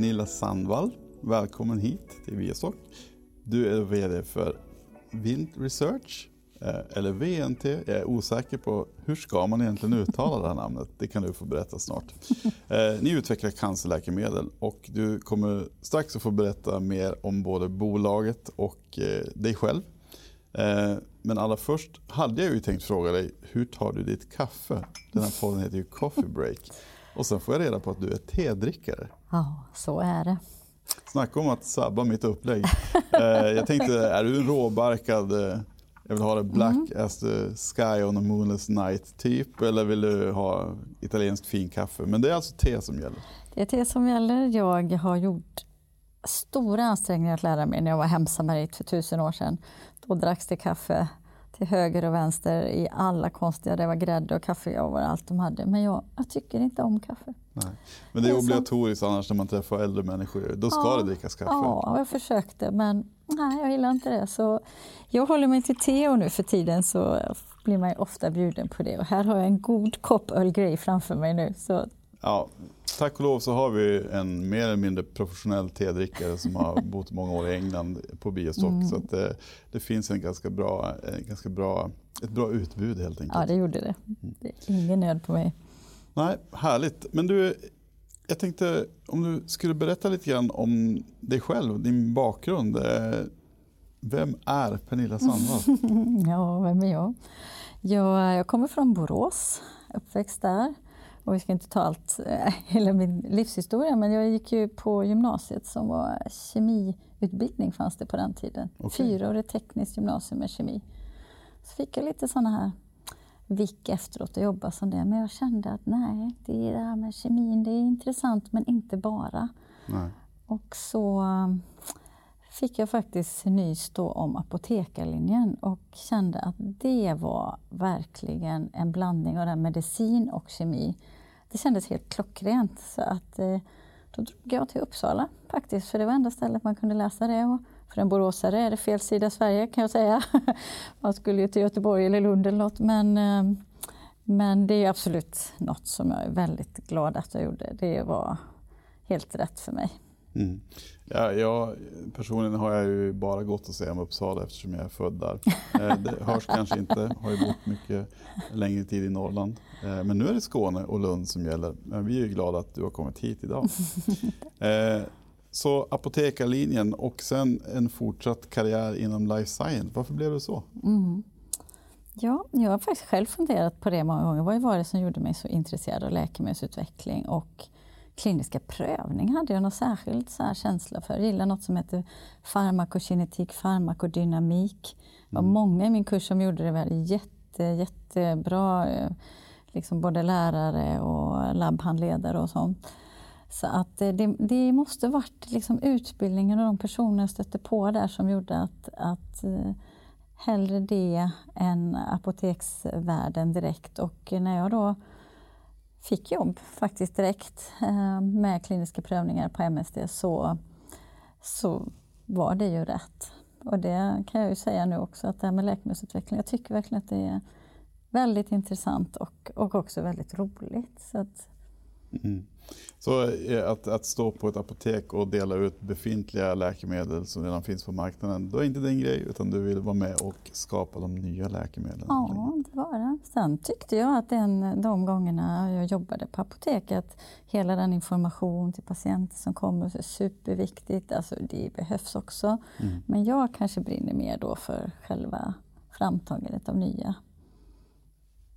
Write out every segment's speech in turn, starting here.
Pernilla Sandvall. Välkommen hit till Viastock. Du är VD för Vind Research, eh, eller VNT. Jag är osäker på hur ska man egentligen uttala det här namnet. Det kan du få berätta snart. Eh, ni utvecklar cancerläkemedel och du kommer strax att få berätta mer om både bolaget och eh, dig själv. Men allra först hade jag ju tänkt fråga dig, hur tar du ditt kaffe? Den här podden heter ju Coffee Break. Och sen får jag reda på att du är tedrickare. Ja, så är det. Snacka om att sabba mitt upplägg. Eh, jag tänkte, är du en råbarkad, eh, jag vill ha det black mm. as the sky on a moonless night typ, eller vill du ha italienskt finkaffe? Men det är alltså te som gäller? Det är te som gäller. Jag har gjort stora ansträngningar att lära mig när jag var hemsamarit för tusen år sedan. Då dracks det kaffe till höger och vänster i alla konstiga, det var grädde och kaffe och allt de hade. Men jag, jag tycker inte om kaffe. Nej. Men det är, det är obligatoriskt så. annars när man träffar äldre människor, då ska ja, det drickas kaffe. Ja, jag försökte men nej, jag gillar inte det. Så jag håller mig till te och nu för tiden så blir man ofta bjuden på det. Och här har jag en god kopp Earl Grey framför mig nu. Så Ja, tack och lov så har vi en mer eller mindre professionell tedrickare som har bott många år i England på Biostock. Mm. Så att det, det, finns en ganska bra, en ganska bra, ett bra utbud helt enkelt. Ja, det gjorde det. Det är ingen nöd på mig. Nej, Härligt. Men du, jag tänkte om du skulle berätta lite grann om dig själv, din bakgrund. Eh, vem är Pernilla Sandvall? ja, vem är jag? jag? Jag kommer från Borås, uppväxt där. Och vi ska inte ta allt, äh, hela min livshistoria, men jag gick ju på gymnasiet som var kemiutbildning fanns det på den tiden. Okay. Fyraårigt tekniskt gymnasium med kemi. Så fick jag lite sådana här vick efteråt och jobba som det. Men jag kände att nej, det, är det här med kemin, det är intressant men inte bara. Nej. Och så fick jag faktiskt nys då om apotekarlinjen och kände att det var verkligen en blandning av medicin och kemi. Det kändes helt klockrent. Så att, eh, då drog jag till Uppsala faktiskt, för det var enda stället man kunde läsa det. Och för en boråsare är det fel sida Sverige kan jag säga. man skulle ju till Göteborg eller Lund eller något. Men, eh, men det är absolut något som jag är väldigt glad att jag gjorde. Det var helt rätt för mig. Mm. Ja, jag, personligen har jag ju bara gått att säga om Uppsala eftersom jag är född där. Eh, det hörs kanske inte, har ju bott mycket längre tid i Norrland. Eh, men nu är det Skåne och Lund som gäller. Men vi är ju glada att du har kommit hit idag. Eh, så apotekarlinjen och sen en fortsatt karriär inom life science. Varför blev det så? Mm. Ja, jag har faktiskt själv funderat på det många gånger. Vad var det som gjorde mig så intresserad av läkemedelsutveckling och kliniska prövning hade jag någon särskild så känsla för. Jag gillar något som heter farmakokinetik, farmakodynamik. Det var mm. många i min kurs som gjorde det väl jätte, jättebra. Eh, liksom både lärare och labbhandledare och sånt. Så att det, det måste varit liksom utbildningen och de personer jag stötte på där som gjorde att, att eh, hellre det än apoteksvärlden direkt. Och när jag då fick jobb faktiskt direkt eh, med kliniska prövningar på MSD så, så var det ju rätt. Och det kan jag ju säga nu också att det här med läkemedelsutveckling, jag tycker verkligen att det är väldigt intressant och, och också väldigt roligt. Så att, mm. Så eh, att, att, stå på ett apotek och dela ut befintliga läkemedel som redan finns på marknaden, då är inte en grej utan du vill vara med och skapa de nya läkemedlen? Ja, det var det. Sen tyckte jag att den, de gångerna jag jobbade på apoteket, hela den information till patienter som kommer är superviktigt. Alltså det behövs också. Mm. Men jag kanske brinner mer då för själva framtagandet av nya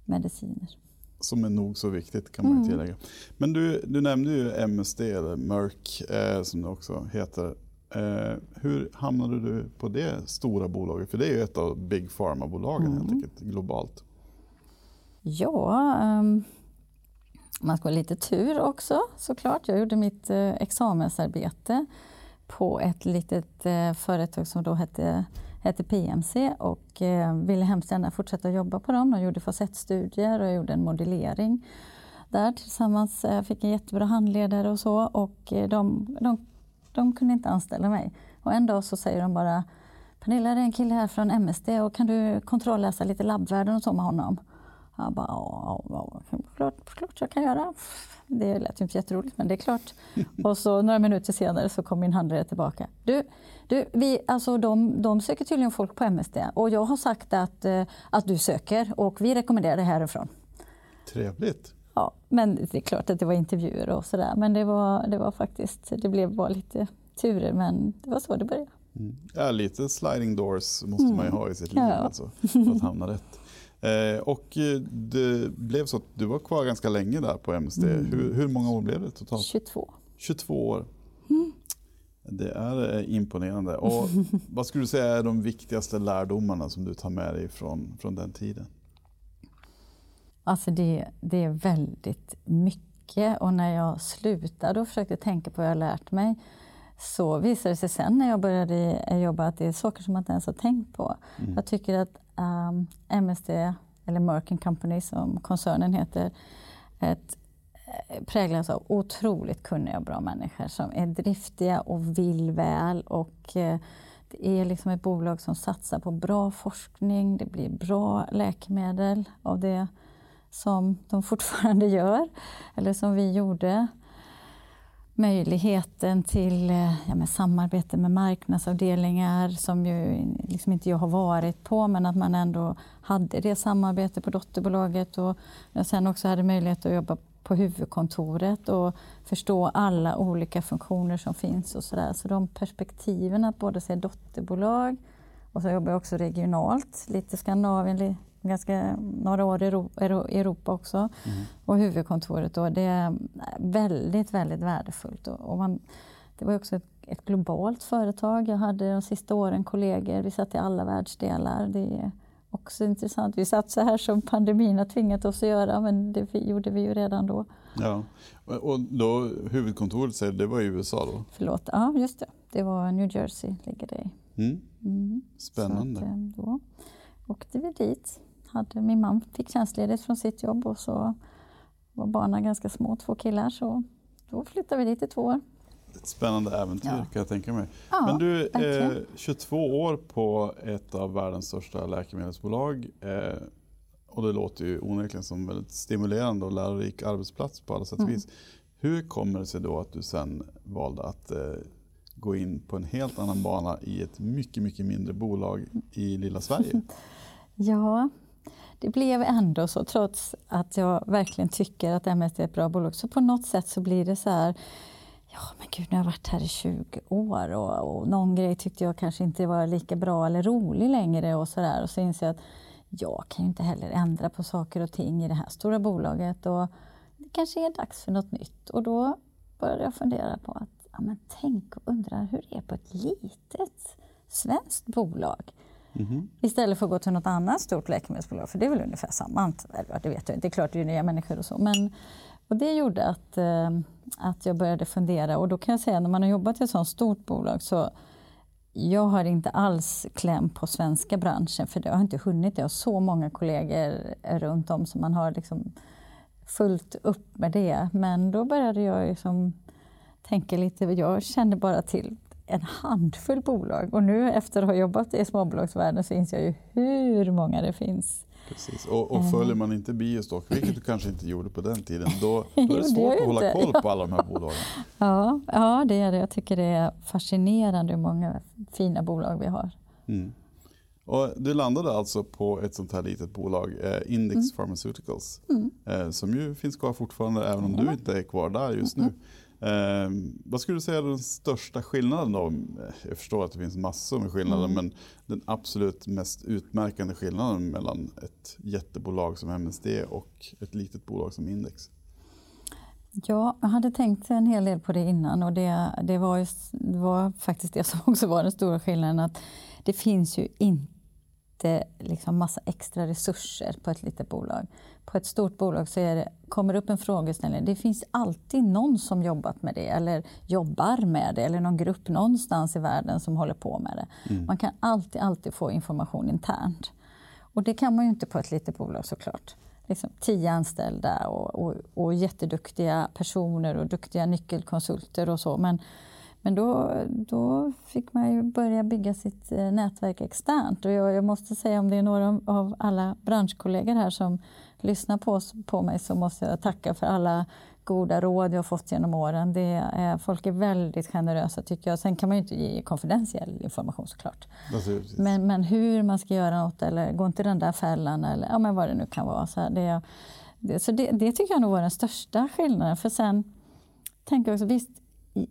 mediciner som är nog så viktigt kan man mm. tillägga. Men du, du nämnde ju MSD, eller Merck eh, som det också heter. Eh, hur hamnade du på det stora bolaget? För det är ju ett av Big Pharma-bolagen mm. helt enkelt, globalt. Ja, um, man ska ha lite tur också såklart. Jag gjorde mitt eh, examensarbete på ett litet eh, företag som då hette hette PMC och eh, ville hemskt gärna fortsätta jobba på dem. De gjorde facettstudier och jag gjorde en modellering där tillsammans. Jag fick en jättebra handledare och så och eh, de, de, de kunde inte anställa mig. Och en dag så säger de bara Pernilla, det är en kille här från MSD och kan du kontrollläsa lite labbvärden och så med honom? Han bara, ja, ja, klart, klart jag kan göra. Det lät ju inte jätteroligt, men det är klart. Och så några minuter senare så kom min handledare tillbaka. Du, du vi, alltså de, de söker tydligen folk på MSD och jag har sagt att, eh, att du söker och vi rekommenderar det härifrån. Trevligt. Ja, men det är klart att det var intervjuer och sådär. Men det var, det var faktiskt, det blev bara lite turer, men det var så det började. Mm. Ja, lite sliding doors måste man ju ha i sitt liv ja. alltså, för att hamna rätt. Eh, och eh, det blev så att du var kvar ganska länge där på MSD. Mm. Hur, hur, många år blev det totalt? 22. 22 år. Mm. Det är eh, imponerande. Och vad skulle du säga är de viktigaste lärdomarna som du tar med dig från, från den tiden? Alltså det, det är väldigt mycket och när jag slutade och försökte tänka på vad jag lärt mig så visade det sig sen när jag började jobba att det är saker som man inte ens har tänkt på. Mm. Jag tycker att Ehm, um, MSD, eller Merck Company som koncernen heter, ett, eh, präglas av otroligt kunniga och bra människor som är driftiga och vill väl. Och, uh, det är liksom ett bolag som satsar på bra forskning, det blir bra läkemedel av det som de fortfarande gör, eller som vi gjorde möjligheten till eh, ja, med samarbete med marknadsavdelningar som ju liksom inte jag har varit på men att man ändå hade det samarbetet på dotterbolaget och jag sen också hade möjlighet att jobba på huvudkontoret och förstå alla olika funktioner som finns och sådär. Så de perspektiven att både se dotterbolag och så jobbar jag också regionalt, lite Skandinavien, ganska några år i Europa också. Mm. Och huvudkontoret då, det är väldigt, väldigt värdefullt. Och man, det var också ett, ett, globalt företag. Jag hade de sista åren kollegor, vi satt i alla världsdelar. Det är också intressant. Vi satt så här som pandemin har tvingat oss att göra, men det gjorde vi ju redan då. Ja, och då huvudkontoret, det var i USA då? Förlåt, ja just det. Det var New Jersey, ligger det i. Mm. Mm. Spännande. Att, eh, då åkte vi dit hade, min man fick tjänstledigt från sitt jobb och så var barnen ganska små, två killar, så då flyttade vi dit i två år. Ett spännande äventyr ja. kan jag tänka mig. Ja, Men du, eh, 22 år på ett av världens största läkemedelsbolag eh, och det låter ju onekligen som en väldigt stimulerande och lärorik arbetsplats på alla sätt och mm. vis. Hur kommer det sig då att du sen valde att eh, gå in på en helt annan bana i ett mycket, mycket mindre bolag i lilla Sverige? ja, det blev ändå så, trots att jag verkligen tycker att MSD är ett bra bolag, så på något sätt så blir det så här Ja, men gud, nu har jag varit här i 20 år och, och någon grej tyckte jag kanske inte var lika bra eller rolig längre och så där. Och så inser jag att jag kan ju inte heller ändra på saker och ting i det här stora bolaget och det kanske är dags för något nytt. Och då började jag fundera på att ja, men tänk och undra hur det är på ett litet svenskt bolag Mm. Istället för att gå till något annat stort läkemedelsbolag, för det är väl ungefär samma. Det vet jag inte, det är klart det är nya människor och så. Men, och det gjorde att, eh, att jag började fundera och då kan jag säga när man har jobbat i ett sådant stort bolag så jag har inte alls kläm på svenska branschen för det har inte hunnit. Jag har så många kollegor runt om som man har liksom fullt upp med det. Men då började jag liksom tänka lite, jag kände bara till en handfull bolag och nu efter att ha jobbat i småbolagsvärlden så inser jag ju hur många det finns. Precis. Och, och följer man inte Biostock, vilket du kanske inte gjorde på den tiden, då, då är det svårt att hålla koll på alla de här bolagen. Ja, ja, det är det. Jag tycker det är fascinerande hur många fina bolag vi har. Mm. Och du landade alltså på ett sånt här litet bolag, eh, Index mm. Pharmaceuticals, mm. Eh, som ju finns kvar fortfarande även om du inte är kvar där just nu. Eh, vad skulle du säga är den största skillnaden då? Jag förstår att det finns massor med skillnader mm. men den absolut mest utmärkande skillnaden mellan ett jättebolag som MSD och ett litet bolag som Index? Ja, jag hade tänkt en hel del på det innan och det, det, var, just, det var faktiskt det som också var den stora skillnaden att det finns ju inte inte liksom massa extra resurser på ett litet bolag. På ett stort bolag så det, kommer upp en frågeställning. Det finns alltid någon som jobbat med det eller jobbar med det eller någon grupp någonstans i världen som håller på med det. Mm. Man kan alltid, alltid få information internt. Och det kan man ju inte på ett litet bolag såklart. Liksom tio anställda och, och, och jätteduktiga personer och duktiga nyckelkonsulter och så. Men Men då, då fick man ju börja bygga sitt eh, nätverk externt. Och jag, jag måste säga om det är några av alla branschkollegor här som lyssnar på, på mig så måste jag tacka för alla goda råd jag har fått genom åren. Det är, folk är väldigt generösa tycker jag. Sen kan man ju inte ge konfidentiell information såklart. Men, men hur man ska göra något eller gå inte den där fällan eller ja, men vad det nu kan vara. Så, det, det, så det, det tycker jag nog var den största skillnaden. För sen tänker jag också, visst i,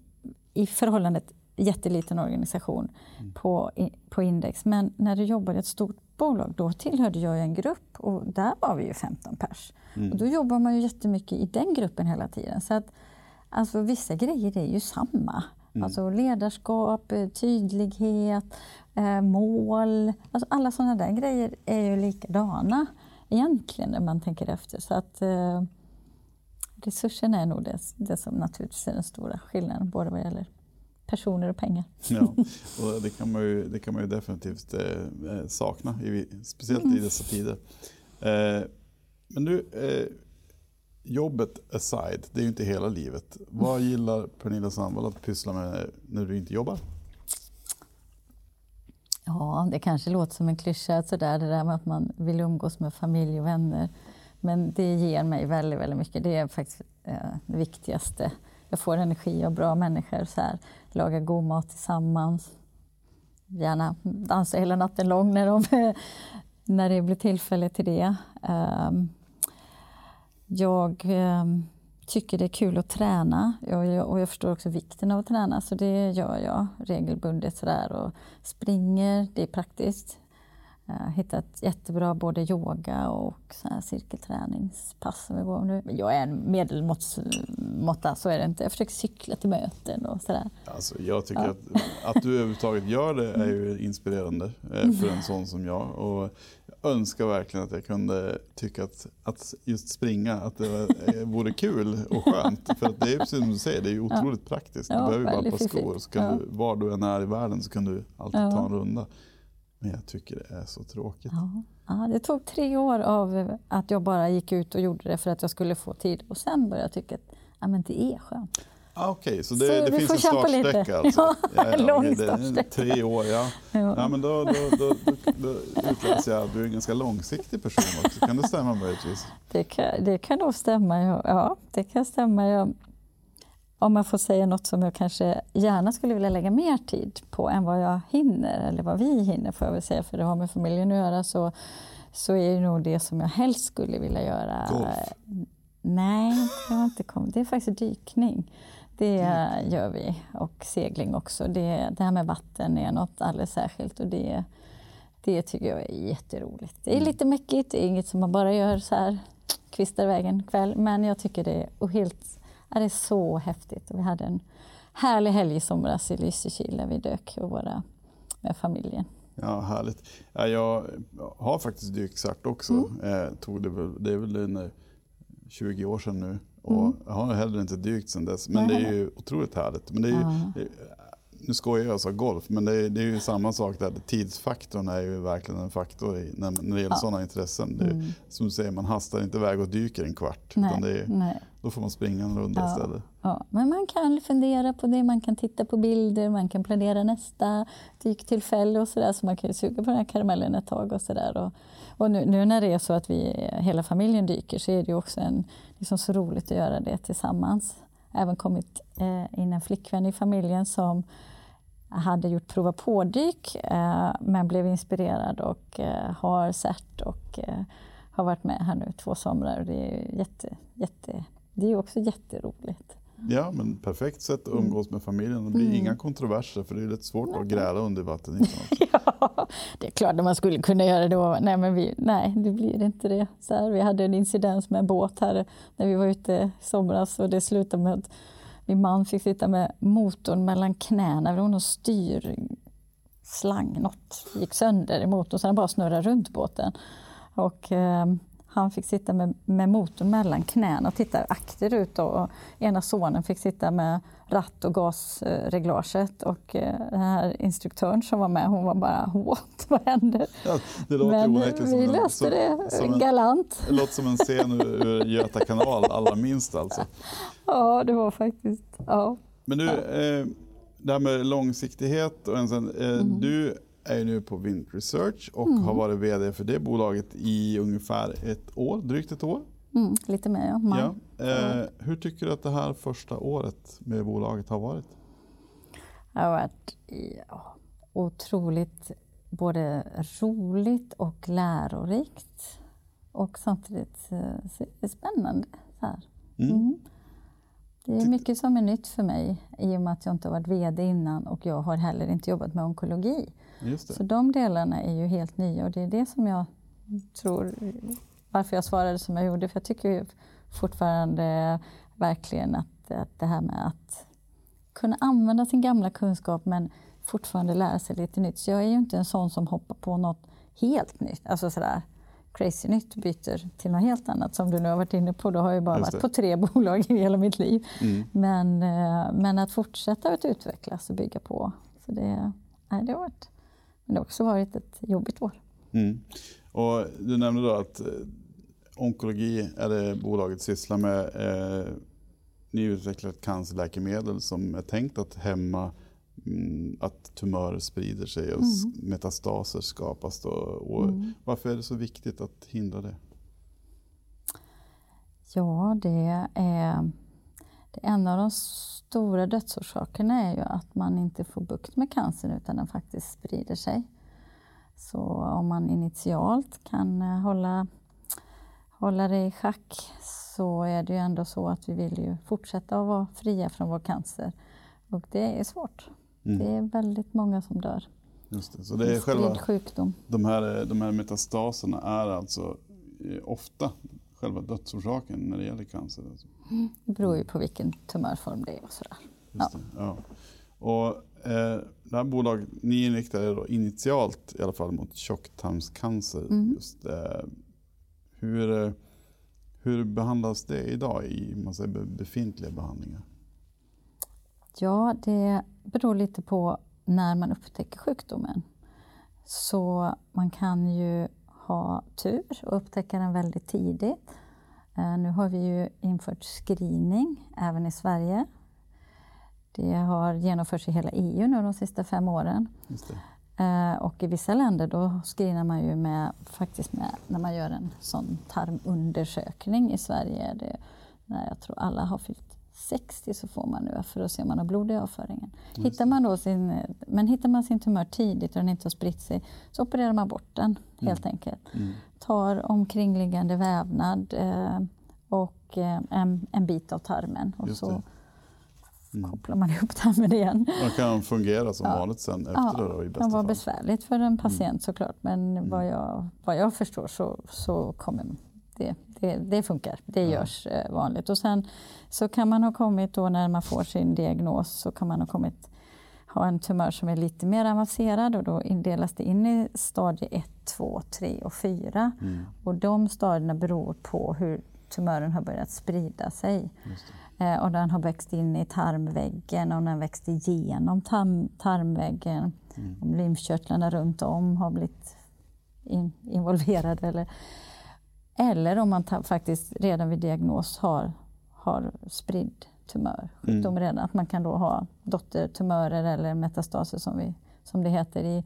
i förhållandet jätteliten organisation mm. på, på index. Men när du jobbar i ett stort bolag, då tillhörde jag en grupp och där var vi ju 15 pers. Mm. Och då jobbar man ju jättemycket i den gruppen hela tiden. Så att, alltså, vissa grejer är ju samma. Mm. Alltså ledarskap, eh, tydlighet, eh, mål. Alltså alla sådana där grejer är ju likadana egentligen när man tänker efter. Så att eh, resurserna är nog det, det som naturligtvis är den stora skillnaden, både vad gäller personer och pengar. Ja, och det, kan man ju, det kan man ju definitivt eh, eh sakna, i, speciellt mm. i dessa tider. Eh, men du, eh, jobbet aside, det är ju inte hela livet. Vad gillar Pernilla Sandvall att pyssla med när du inte jobbar? Ja, det kanske låter som en klyscha, sådär, det där med att man vill umgås med familj och vänner. Men det ger mig väldigt, väldigt mycket. Det är faktiskt eh, det viktigaste. Jag får energi av bra människor. Så här, laga god mat tillsammans. Gärna dansa hela natten lång när, de, när det blir tillfälle till det. Ehm, jag ehm, tycker det är kul att träna och jag, och jag förstår också vikten av att träna så det gör jag regelbundet sådär och springer, det är praktiskt. Jag har hittat jättebra både yoga och så här cirkelträningspass som vi går nu. Jag är en medelmåtta, så är det inte. Jag försöker cykla till möten och sådär. Alltså, jag tycker ja. att, att du överhuvudtaget gör det är ju inspirerande eh, för en sån som jag. Och jag önskar verkligen att jag kunde tycka att, att just springa att det eh, vore kul och skönt. För att det är precis som du säger, det är otroligt ja. praktiskt. Du ja, behöver bara ett par skor. Så kan du, var du än är i världen så kan du alltid ta en runda. Men jag tycker det är så tråkigt. Ja. ja. det tog tre år av att jag bara gick ut och gjorde det för att jag skulle få tid. Och sen började jag tycka att ja, men det är skönt. Ah, Okej, okay. så det, så det finns en startsträcka alltså? Ja, ja, ja, lång startsträcka. Tre år, ja. ja. ja men då, då, då, då, då utläser jag att du är en ganska långsiktig person också. Kan det stämma möjligtvis? Det kan, det kan nog stämma, ja. Det kan stämma. Jag, om man får säga något som jag kanske gärna skulle vilja lägga mer tid på än vad jag hinner, eller vad vi hinner får jag väl säga, för det har med familjen att göra, så, så är det nog det som jag helst skulle vilja göra. Golf? Nej, det har inte kommit. Det är faktiskt dykning. Det gör vi. Och segling också. Det, det här med vatten är något alldeles särskilt och det, det tycker jag är jätteroligt. Det är mm. lite mäckigt, det är inget som man bara gör så här, kvistar iväg en kväll, men jag tycker det är helt det är så häftigt. Vi hade en härlig helg i somras i Lysekil där vi dök och våra, med familjen. Ja, härligt. Ja, jag har faktiskt dykcert också. Mm. Eh, tog det, väl, det är väl en, 20 år sedan nu. Och mm. Jag har heller inte dykt sedan dess. Men Nej. det är ju otroligt härligt. Men det är ju, ja nu skojar jag och sa golf, men det är, det är ju samma sak där. Tidsfaktorn är ju verkligen en faktor i, när, när det gäller ja. sådana intressen. Det är, mm. Som du säger, man hastar inte iväg och dyker en kvart. Nej, är, nej. Då får man springa en runda ja, istället. Ja. Men man kan fundera på det, man kan titta på bilder, man kan planera nästa dyktillfälle och sådär. Så man kan ju suga på den här karamellen ett tag och sådär. Och, och nu, nu, när det är så att vi, hela familjen dyker så är det ju också en, liksom så roligt att göra det tillsammans. Även kommit eh, in en flickvän i familjen som hade gjort prova pådyk eh, men blev inspirerad och eh, har sett och eh, har varit med här nu två somrar. Det är, jätte, jätte, det är också jätteroligt. Ja, men perfekt sätt att umgås med familjen. Det blir mm. inga kontroverser för det är rätt svårt nej. att gräla under vatten. ja, det är klart att man skulle kunna göra det. Nej, men vi, nej det blir inte det. Så här, vi hade en incidens med en båt här när vi var ute i somras och det slutade med att min man fick sitta med motorn mellan knäna. Det var någon styrslang, något gick sönder i motorn så den bara snurrade runt båten. Och, eh, han fick sitta med, med motorn mellan knäna och titta akterut. Och ena sonen fick sitta med ratt och gasreglaget. Och eh, den här instruktören som var med, hon var bara what, vad händer? Ja, det låter Men vi en, löste det som galant. det låter som en scen ur, Göta kanal, allra minst alltså. Ja, det var faktiskt, ja. Men du, eh, det här med långsiktighet och en sen, eh, Mm. du är ju nu på Vint Research och Mm. har varit VD för det bolaget i ungefär ett år, drygt ett år. Mm, lite mer ja. Maj. Ja. Eh, hur tycker du att det här första året med bolaget har varit? Det har varit ja, otroligt både roligt och lärorikt. Och samtidigt eh, spännande. Så här. Mm. Mm. Det är mycket som är nytt för mig i och med att jag inte har varit VD innan och jag har heller inte jobbat med onkologi. Just det. Så de delarna är ju helt nya och det är det som jag tror varför jag svarade som jag gjorde. För jag tycker fortfarande verkligen att, att det här med att kunna använda sin gamla kunskap men fortfarande lära sig lite nytt. Så jag är ju inte en sån som hoppar på något helt nytt, alltså sådär crazy nytt byter till något helt annat som du nu har varit inne på. Då har jag ju bara varit på tre bolag i hela mitt liv. Mm. Men, eh, men att fortsätta att utvecklas och bygga på. Så det, nej, det har varit, men det har också varit ett jobbigt år. Mm. Och du nämnde då att eh, onkologi är det bolaget sysslar med eh, nyutvecklat cancerläkemedel som är tänkt att hämma mm, att tumörer sprider sig och s- metastaser skapas. Då. Och Mm. Varför är det så viktigt att hindra det? Ja, det är, det är en av de stora dödsorsakerna är ju att man inte får bukt med cancern utan den faktiskt sprider sig. Så om man initialt kan eh, hålla, hålla det i schack så är det ju ändå så att vi vill ju fortsätta att vara fria från vår cancer. Och det är svårt. Mm. Det är väldigt många som dör. Just det. Så det är själva, sjukdom. de, här, de här metastaserna är alltså eh, ofta själva dödsorsaken när det gäller cancer. Alltså. Det beror ju på vilken tumörform det är och sådär. Det, ja. Och, eh, det här bolaget, ni inriktar er initialt i alla fall mot tjocktarmscancer. Mm. Just, eh, hur, eh, hur behandlas det idag i man säger, be- befintliga behandlingar? Ja, det beror lite på när man upptäcker sjukdomen. Så man kan ju ha tur och upptäcka den väldigt tidigt. Eh, Nu har vi ju infört screening även i Sverige. Det har genomförts i hela EU nu de sista fem åren. Just. Eh, Och i vissa länder då screenar man ju med, faktiskt med, när man gör en sån tarmundersökning. I Sverige är det, när jag tror alla har fyllt 60 så får man nu för att se om man har blod i avföringen. Hittar man då sin, men hittar man sin tumör tidigt och den inte har spritt sig så opererar man bort den helt enkelt. Mm. Tar omkringliggande vävnad eh, och eh, en, en bit av tarmen och Just så det. Mm. kopplar man ihop tarmen igen. Och kan fungera som Ja. vanligt sen efter Ja, det då, i Det bästa kan vara fall. besvärligt för en patient såklart men vad, jag, vad jag förstår så, så kommer det, det, det funkar. Det Ja. görs eh, vanligt. Och sen så kan man ha kommit då när man får sin diagnos så kan man ha kommit ha en tumör som är lite mer avancerad och då indelas det in i stadie 1, 2, 3 och 4. Mm. Och de stadierna beror på hur tumören har börjat sprida sig. Eh, och den har växt in i tarmväggen och den växt igenom tarm, tarmväggen. Mm. Om lymfkörtlarna runt om har blivit in, involverade. Eller, eller om man faktiskt redan vid diagnos har, har spridd tumör, sjukdom redan. Att man kan då ha dottertumörer eller metastaser som, vi, som det heter. I,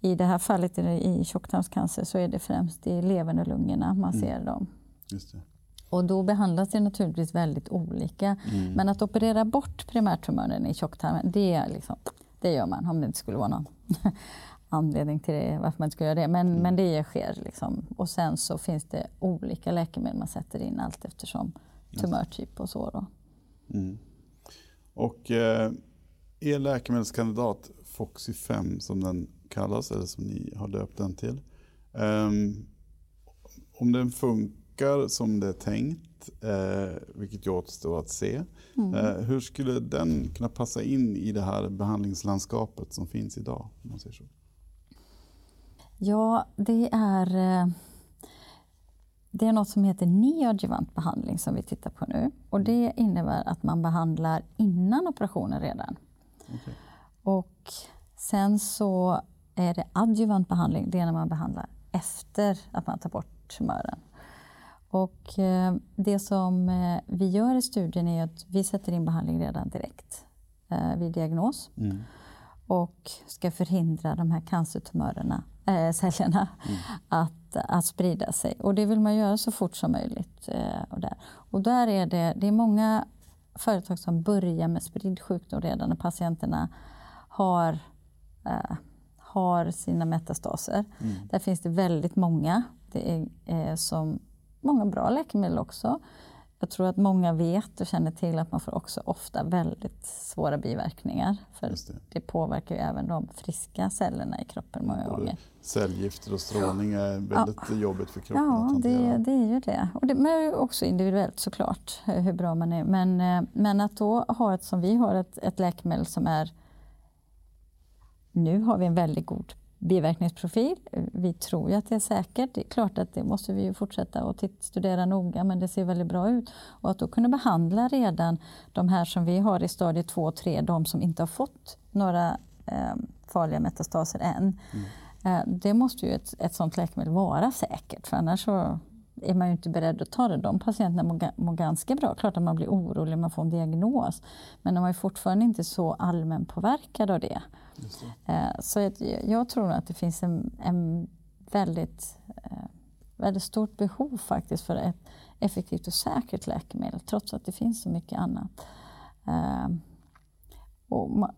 I det här fallet i, tjocktarmscancer så är det främst i levern och lungorna man ser dem. Just det. Och då behandlas det naturligtvis väldigt olika. Mm. Men att operera bort primärtumören i tjocktarmen, det, är liksom, det gör man om det inte skulle vara någon anledning till det, varför man inte skulle göra det. Men, men det sker. Liksom. Och sen så finns det olika läkemedel man sätter in allt eftersom tumörtyp och så. Då. Mm. Och eh, er läkemedelskandidat Foxy 5 som den kallas, eller som ni har döpt den till. ehm, om den funkar som det är tänkt, eh, vilket ju återstår att se, eh, hur skulle den kunna passa in i det här behandlingslandskapet som finns idag? Man säger så? Ja, det är, eh, det är något som heter neoadjuvant behandling som vi tittar på nu. Och det innebär att man behandlar innan operationen redan. Okej. Och sen så är det adjuvant behandling, det är när man behandlar efter att man tar bort tumören. Och eh, det som eh, vi gör i studien är att vi sätter in behandling redan direkt. eh, vid diagnos Mm. och ska förhindra de här cancertumörerna, äh, cellerna Mm. att, att sprida sig. Och det vill man göra så fort som möjligt. Och, där. och där är det, det är många företag som börjar med spridd sjukdom redan när patienterna har, eh, har sina metastaser. Mm. Där finns det väldigt många. Det är eh, som många bra läkemedel också. Jag tror att många vet och känner till att man får också ofta väldigt svåra biverkningar. För det. det påverkar ju även de friska cellerna i kroppen många Både gånger. Cellgifter och strålning är väldigt jobbigt för kroppen att Ja, hantera. det, det är ju det. Och det men också individuellt såklart eh, hur bra man är. Men, eh, men att då ha ett som vi har, ett, ett läkemedel som är... Nu har vi en väldigt god biverkningsprofil. Vi tror ju att det är säkert. Det är klart att det måste vi ju fortsätta att studera noga men det ser väldigt bra ut. Och att då kunna behandla redan de här som vi har i stadie 2 och 3, de som inte har fått några eh, farliga metastaser än. Eh, det måste ju ett, ett sånt läkemedel vara säkert för annars så är man ju inte beredd att ta det. De patienterna mår, ga- mår ganska bra. Klart att man blir orolig när man får en diagnos. Men de är fortfarande inte så allmänpåverkad av det. Det. Eh, Så jag- tror att det finns en, en väldigt, eh, väldigt stort behov faktiskt för ett effektivt och säkert läkemedel trots att det finns så mycket annat. Eh,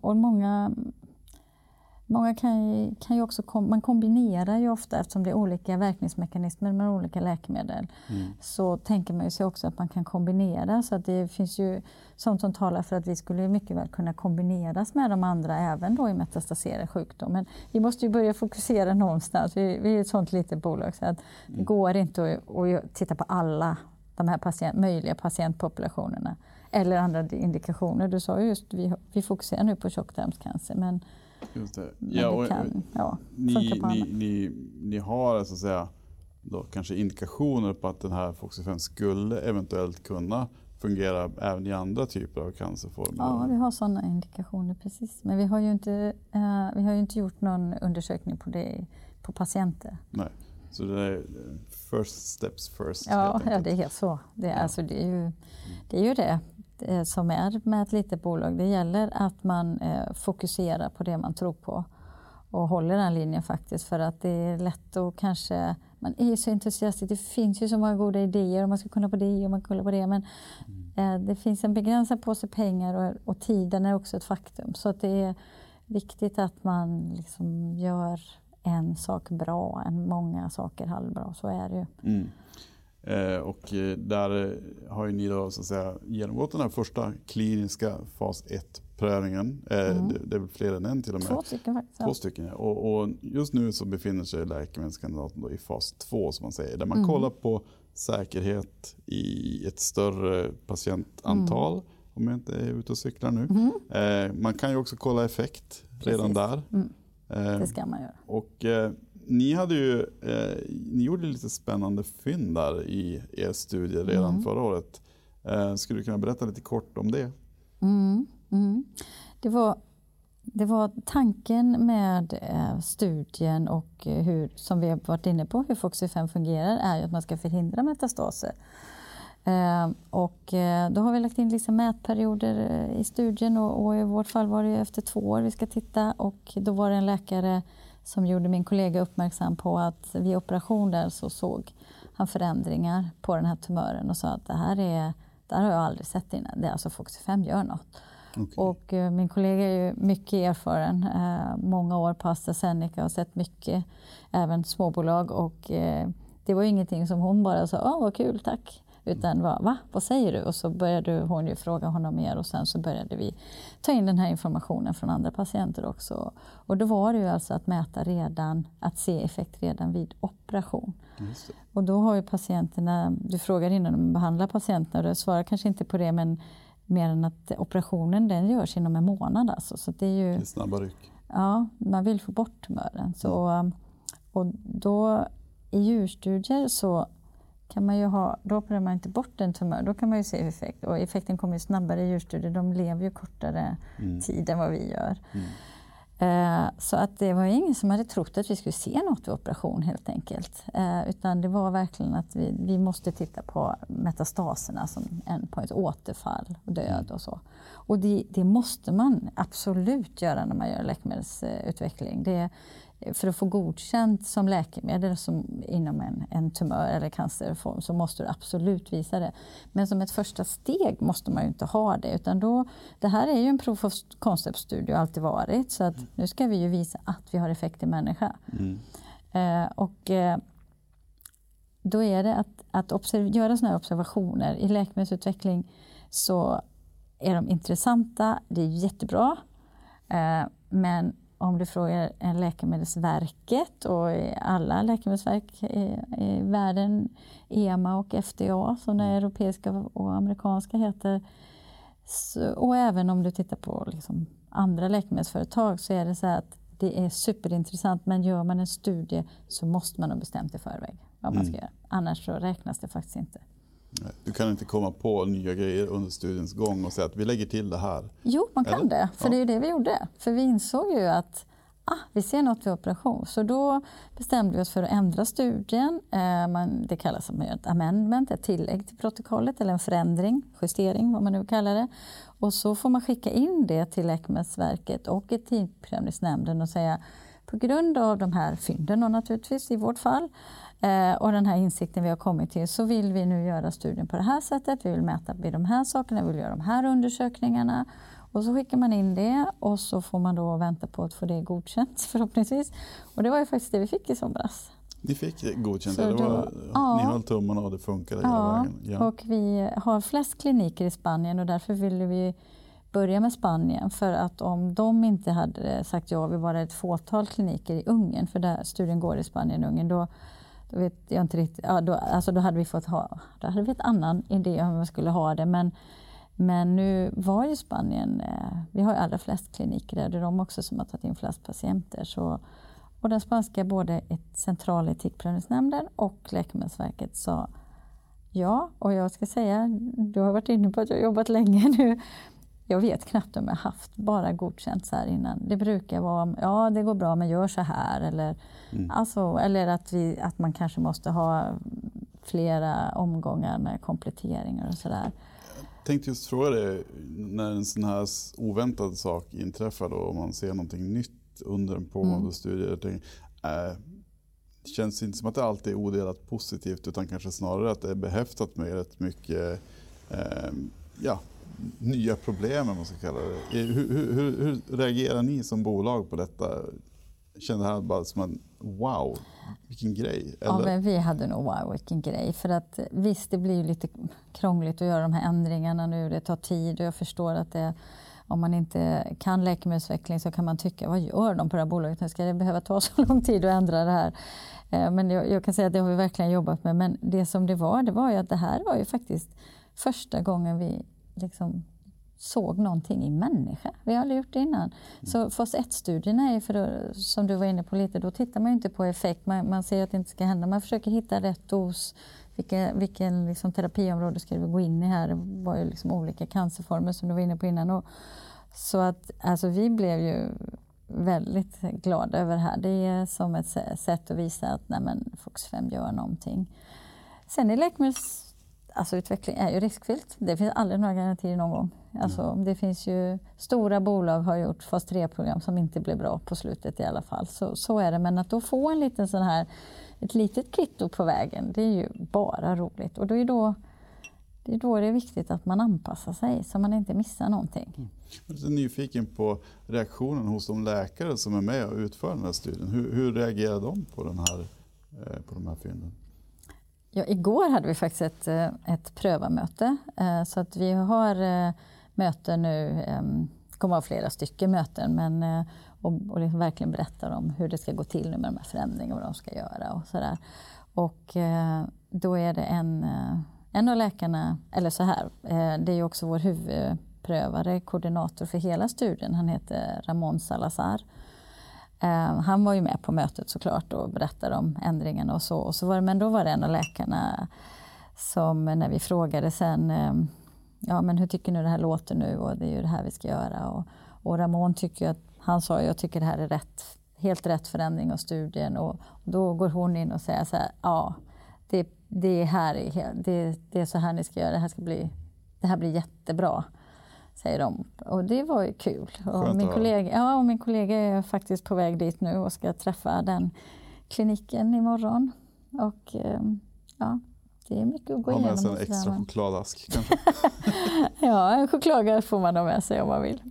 och många, många kan ju, kan ju också kom, man kombinerar ju ofta eftersom det är olika verkningsmekanismer med olika läkemedel Mm. så tänker man ju sig också att man kan kombinera. Så att det finns ju sånt som talar för att vi skulle mycket väl kunna kombineras med de andra även då i metastaserad sjukdom. Men vi måste ju börja fokusera någonstans. Vi, vi är ett sånt litet bolag så att det går inte att, att titta på alla de här patient, möjliga patientpopulationerna eller andra indikationer. Du sa ju just vi, vi fokuserar nu på tjocktarmscancer men, Just det. men Ja, det kan ja, ni, ni, ni, ni har så att säga då kanske indikationer på att den här Foxy5 skulle eventuellt kunna fungera även i andra typer av cancerformer. Ja, vi har sådana indikationer precis. Men vi har ju inte, eh, vi har ju inte gjort någon undersökning på det på patienter. Nej. Så det är eh, first steps first. Ja, ja det är så. Det är, Ja. alltså, det, är ju, det är ju det som är med ett litet bolag. Det gäller att man eh, fokuserar på det man tror på och håller den linjen faktiskt. För att det är lätt att kanske... Man är ju så entusiastisk. Det finns ju så många goda idéer och man ska kunna på det och man ska kunna på det. Men eh, det finns en begränsad påse pengar och, och tiden är också ett faktum. Så att det är viktigt att man liksom gör en sak bra än många saker halvbra. Så är det ju. Mm. Eh, och eh, där eh, har ju ni då så att säga genomgått den här första kliniska fas 1-prövningen. Eh, Mm. det, det är väl fler än en till och med. Två stycken faktiskt. Två stycken, ja. och, och just nu så befinner sig läkemedelskandidaten i fas 2 som man säger. Där man Mm. kollar på säkerhet i ett större patientantal. Mm. Om jag inte är ute och cyklar nu. Eh, man kan ju också kolla effekt redan Precis. där. Mm. Eh, Det ska man göra. och ni, hade ju, eh, ni gjorde lite spännande fynd där i er studie redan Mm. förra året. Eh, skulle du kunna berätta lite kort om det? Mm, mm. Det, var, det var tanken med eh, studien och eh, hur, som vi har varit inne på, hur FOXY5 fungerar, är ju att man ska förhindra metastaser. Eh, och eh, då har vi lagt in liksom mätperioder i studien och, och i vårt fall var det efter två år vi ska titta och då var det en läkare som gjorde min kollega uppmärksam på att vid operation där så såg han förändringar på den här tumören och sa att det här är, det här har jag aldrig sett innan. Det är alltså FOXY5 gör något. Okej. Och eh, min kollega är ju mycket erfaren, eh, många år på AstraZeneca och sett mycket, även småbolag. Och eh, det var ju ingenting som hon bara sa, åh vad kul, tack. Utan var, va, vad säger du? Och så började hon ju fråga honom mer och sen så började vi ta in den här informationen från andra patienter också. Och då var det ju alltså att mäta redan, att se effekt redan vid operation. Det. Och då har ju patienterna, du frågar innan de behandlar patienterna och jag svarar kanske inte på det men mer än att operationen den görs inom en månad alltså. Så det är ju, Det är snabba ryck. ja, man vill få bort tumören. Så, um, och då i djurstudier så kan man ju ha, då opererar man inte bort en tumör, då kan man ju se effekt. Och effekten kommer ju snabbare i djurstudier, de lever ju kortare Mm. tid än vad vi gör. Mm. Eh, så att det var ingen som hade trott att vi skulle se något vid operation helt enkelt. Eh, utan det var verkligen att vi, vi måste titta på metastaserna som en på ett återfall och död och så. Och det, det måste man absolut göra när man gör läkemedelsutveckling. Det, för att få godkänt som läkemedel som inom en, en tumör eller cancerform så måste du absolut visa det. Men som ett första steg måste man ju inte ha det. Utan då, det här är ju en proof of concept-studie och alltid varit. Så att nu ska vi ju visa att vi har effekt i människa. Mm. Eh, och, eh, då är det att, att göra sådana här observationer. I läkemedelsutveckling så är de intressanta, det är jättebra. Eh, men om du frågar Läkemedelsverket och alla läkemedelsverk i, i världen, EMA och FDA som det europeiska och amerikanska heter. Så, och även om du tittar på liksom andra läkemedelsföretag så är det så att det är superintressant men gör man en studie så måste man ha bestämt i förväg vad man ska mm. göra. Annars så räknas det faktiskt inte. Du kan inte komma på nya grejer under studiens gång och säga att vi lägger till det här? Jo, man kan Eller? det. För ja. det är det vi gjorde. För vi insåg ju att ah, vi ser något vid operation. Så då bestämde vi oss för att ändra studien. Eh, man, det kallas som ett amendment, ett tillägg till protokollet eller en förändring, justering vad man nu kallar det. Och så får man skicka in det till Läkemedelsverket och Etikprövningsnämnden och säga på grund av de här fynden och naturligtvis i vårt fall Eh, och den här insikten vi har kommit till så vill vi nu göra studien på det här sättet. Vi vill mäta vid de här sakerna, vi vill göra de här undersökningarna. Och så skickar man in det och så får man då vänta på att få det godkänt förhoppningsvis. Och det var ju faktiskt det vi fick i somras. Ni fick det godkänt? det var, ja, ni höll tummarna och det funkade ja, hela vägen? Ja, och vi har flest kliniker i Spanien och därför ville vi börja med Spanien. För att om de inte hade sagt ja, vi var ett fåtal kliniker i Ungern, för där studien går i Spanien och Ungern, då vet jag inte riktigt. Ja, då, alltså då hade vi fått ha, då hade vi ett annan idé om hur man skulle ha det. Men, men nu var ju Spanien, eh, vi har ju allra flest kliniker där, det är de också som har tagit in flest patienter. Så, och den spanska, både centrala etikprövningsnämnden och Läkemedelsverket sa ja. Och jag ska säga, du har varit inne på att jag har jobbat länge nu. Jag vet knappt om jag haft bara godkänt så här innan. Det brukar vara, ja det går bra men gör så här. Eller, mm. alltså, eller att, vi, att man kanske måste ha flera omgångar med kompletteringar och sådär. Jag tänkte just fråga dig, när en sån här oväntad sak inträffar då, om man ser någonting nytt under en pågående mm. studie. Tänker, äh, det känns inte som att det alltid är odelat positivt utan kanske snarare att det är behäftat med rätt mycket äh, ja, nya problem, om man ska kalla det. Hur, hur, hur, reagerar ni som bolag på detta? Kände här bara som en wow, vilken grej? Eller? Ja, men vi hade nog wow, vilken grej. För att visst, det blir lite krångligt att göra de här ändringarna nu. Det tar tid och jag förstår att det om man inte kan läkemedelsutveckling så kan man tycka, vad gör de på det här bolaget? Ska det behöva ta så lång tid att ändra det här? Eh, men jag, jag, kan säga att det har vi verkligen jobbat med. Men det som det var, det var ju att det här var ju faktiskt första gången vi liksom såg någonting i människa. Vi har aldrig gjort det innan. Mm. Så fas 1-studierna är för då, som du var inne på lite, då tittar man inte på effekt. Man, man ser att det inte ska hända. Man försöker hitta rätt dos. Vilken, vilken liksom terapiområde ska vi gå in i här? Det var ju liksom olika cancerformer som du var inne på innan. Och, så att alltså, vi blev ju väldigt glada över det här. Det är som ett sätt att visa att nej, men, Fox 5 gör någonting. Sen i läkemedels Alltså utveckling är ju riskfyllt. Det finns aldrig några garantier någon gång. Alltså, mm. Det finns ju, stora bolag har gjort fas 3-program som inte blev bra på slutet i alla fall. Så, så är det. Men att då få en liten sån här, ett litet kvitto på vägen, det är ju bara roligt. Och då är då, det är då det är viktigt att man anpassar sig så man inte missar någonting. Mm. Jag är så nyfiken på reaktionen hos de läkare som är med och utför den här studien. Hur, hur reagerar de på, den här, eh, på de här fynden? Ja, igår hade vi faktiskt ett, eh, ett prövarmöte. Eh, så att vi har eh, möten nu, det kommer att vara flera stycken möten, men, och, och liksom verkligen berättar om hur det ska gå till nu med de här förändringarna och vad de ska göra och sådär. Och då är det en, en av läkarna, eller så här, det är ju också vår huvudprövare, koordinator för hela studien, han heter Ramon Salazar. Eh, han var ju med på mötet såklart och berättade om ändringarna och så. Och så var det, men då var det en av läkarna som när vi frågade sen, eh, ja men hur tycker ni det här låter nu och det är ju det här vi ska göra. Och, och Ramon tycker att han sa jag tycker det här är rätt, helt rätt förändring av studien och då går hon in och säger så här, ja det, det, här är, det, det är så här ni ska göra, det här, ska bli, det här blir jättebra. Säger de. Och det var ju kul. Och min, kollega, ja, och min kollega är faktiskt på väg dit nu och ska träffa den kliniken imorgon. Och ehm, ja, det är mycket att gå igenom. Ha med sig en extra chokladask kanske? ja, en chokladask får man ha med sig om man vill.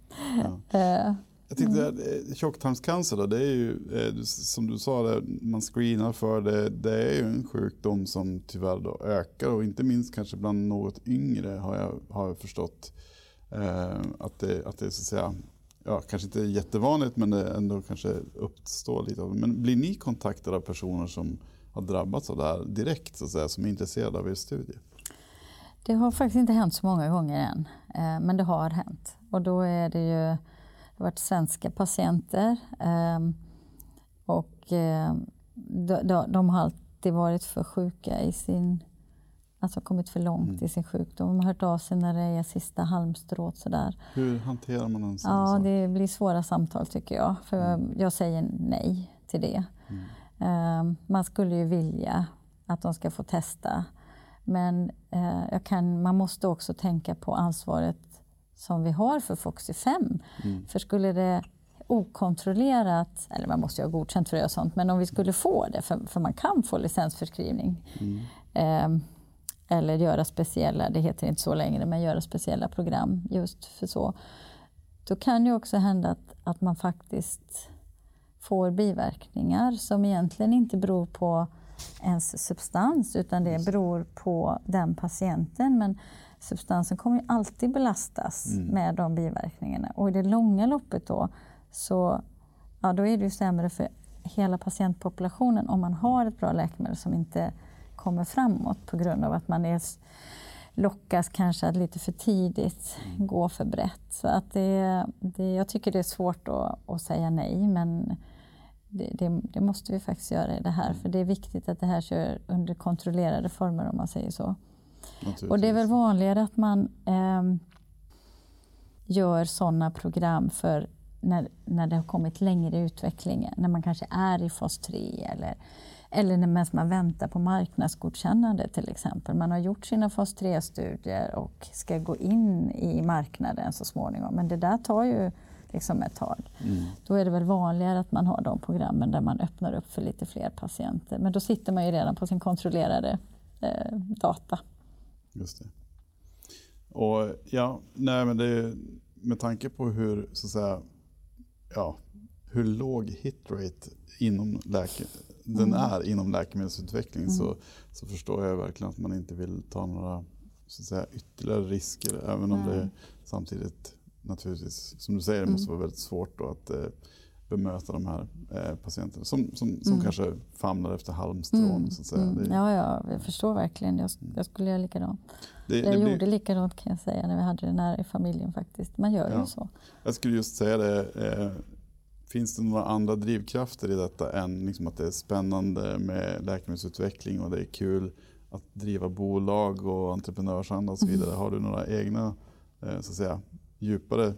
Ja. Uh, jag tänkte, mm. tjocktarmscancer då, det är ju eh, som du sa, det, man screenar för det. Det är ju en sjukdom som tyvärr då ökar och inte minst kanske bland något yngre har jag, har jag förstått. Eh, att, det, att det så att säga, ja, kanske inte är jättevanligt men det ändå kanske uppstår lite. av Men blir ni kontaktade av personer som har drabbats av det här direkt så att säga, som är intresserade av er studie? Det har faktiskt inte hänt så många gånger än, eh, men det har hänt. Och då är det ju det har varit svenska patienter. Ehm, och ehm, de, de, de, har alltid varit för sjuka i sin... Alltså kommit för långt mm. i sin sjukdom. De har hört av sig när det är sista halmstrået. Sådär. Hur hanterar man en sån Ja, sak? det blir svåra samtal tycker jag. För mm. jag säger nej till det. Mm. Um, man skulle ju vilja att de ska få testa. Men uh, kan, man måste också tänka på ansvaret som vi har för Foxy 5. Mm. För skulle det okontrollerat, eller man måste ju ha godkänt för att göra sånt, men om vi skulle få det, för, för man kan få licensförskrivning, mm. Eller göra speciella, det heter inte så längre, men göra speciella program just för så. Då kan ju också hända att, att man faktiskt får biverkningar som egentligen inte beror på ens substans utan det beror på den patienten. Men substansen kommer ju alltid belastas mm. med de biverkningarna. Och i det långa loppet då, så ja, då är det ju sämre för hela patientpopulationen om man har ett bra läkemedel som inte kommer framåt på grund av att man är, lockas kanske att lite för tidigt mm. gå för brett. Så att det, det, jag tycker det är svårt att, att säga nej men det, det, det, måste vi faktiskt göra i det här mm. för det är viktigt att det här kör under kontrollerade former om man säger så. Och det är väl vanligare att man eh, gör sådana program för när, när det har kommit längre i utvecklingen, när man kanske är i fas 3 eller, eller när man väntar på marknadsgodkännande till exempel. Man har gjort sina fas 3-studier och ska gå in i marknaden så småningom. Men det där tar ju liksom ett tag. Mm. Då är det väl vanligare att man har de programmen där man öppnar upp för lite fler patienter. Men då sitter man ju redan på sin kontrollerade eh, data. Just det. Och ja, nej men det är, med tanke på hur, så att säga, ja, hur låg hitrate inom läke, den mm. är inom läkemedelsutveckling mm. så, så förstår jag verkligen att man inte vill ta några så att säga, ytterligare risker. Även om det samtidigt naturligtvis, som du säger, det måste mm. vara väldigt svårt att eh, bemöta de här eh, patienterna som, som, som mm. kanske famlar efter halmstrån. Mm. Så att säga. Mm. Ja, ja, jag förstår verkligen. Jag, jag skulle göra likadant. Det, jag det gjorde blir... likadant kan jag säga när vi hade det nära i familjen faktiskt. Man gör ja. ju så. Jag skulle just säga det. Eh, finns det några andra drivkrafter i detta än liksom att det är spännande med läkemedelsutveckling och det är kul att driva bolag och entreprenörsanda och så vidare. Mm. Har du några egna eh, så att säga, djupare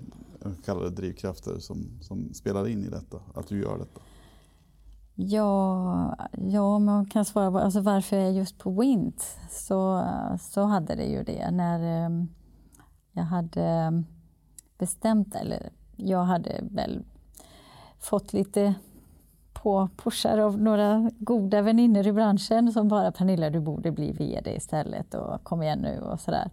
kallade drivkrafter som, som spelar in i detta, att du gör detta? Ja, ja man kan svara på alltså varför jag är just på Wint. Så, så hade det ju det. När um, jag hade bestämt, eller jag hade väl fått lite på pushar av några goda vänner i branschen som bara Pernilla du borde bli VD istället och kom igen nu och sådär.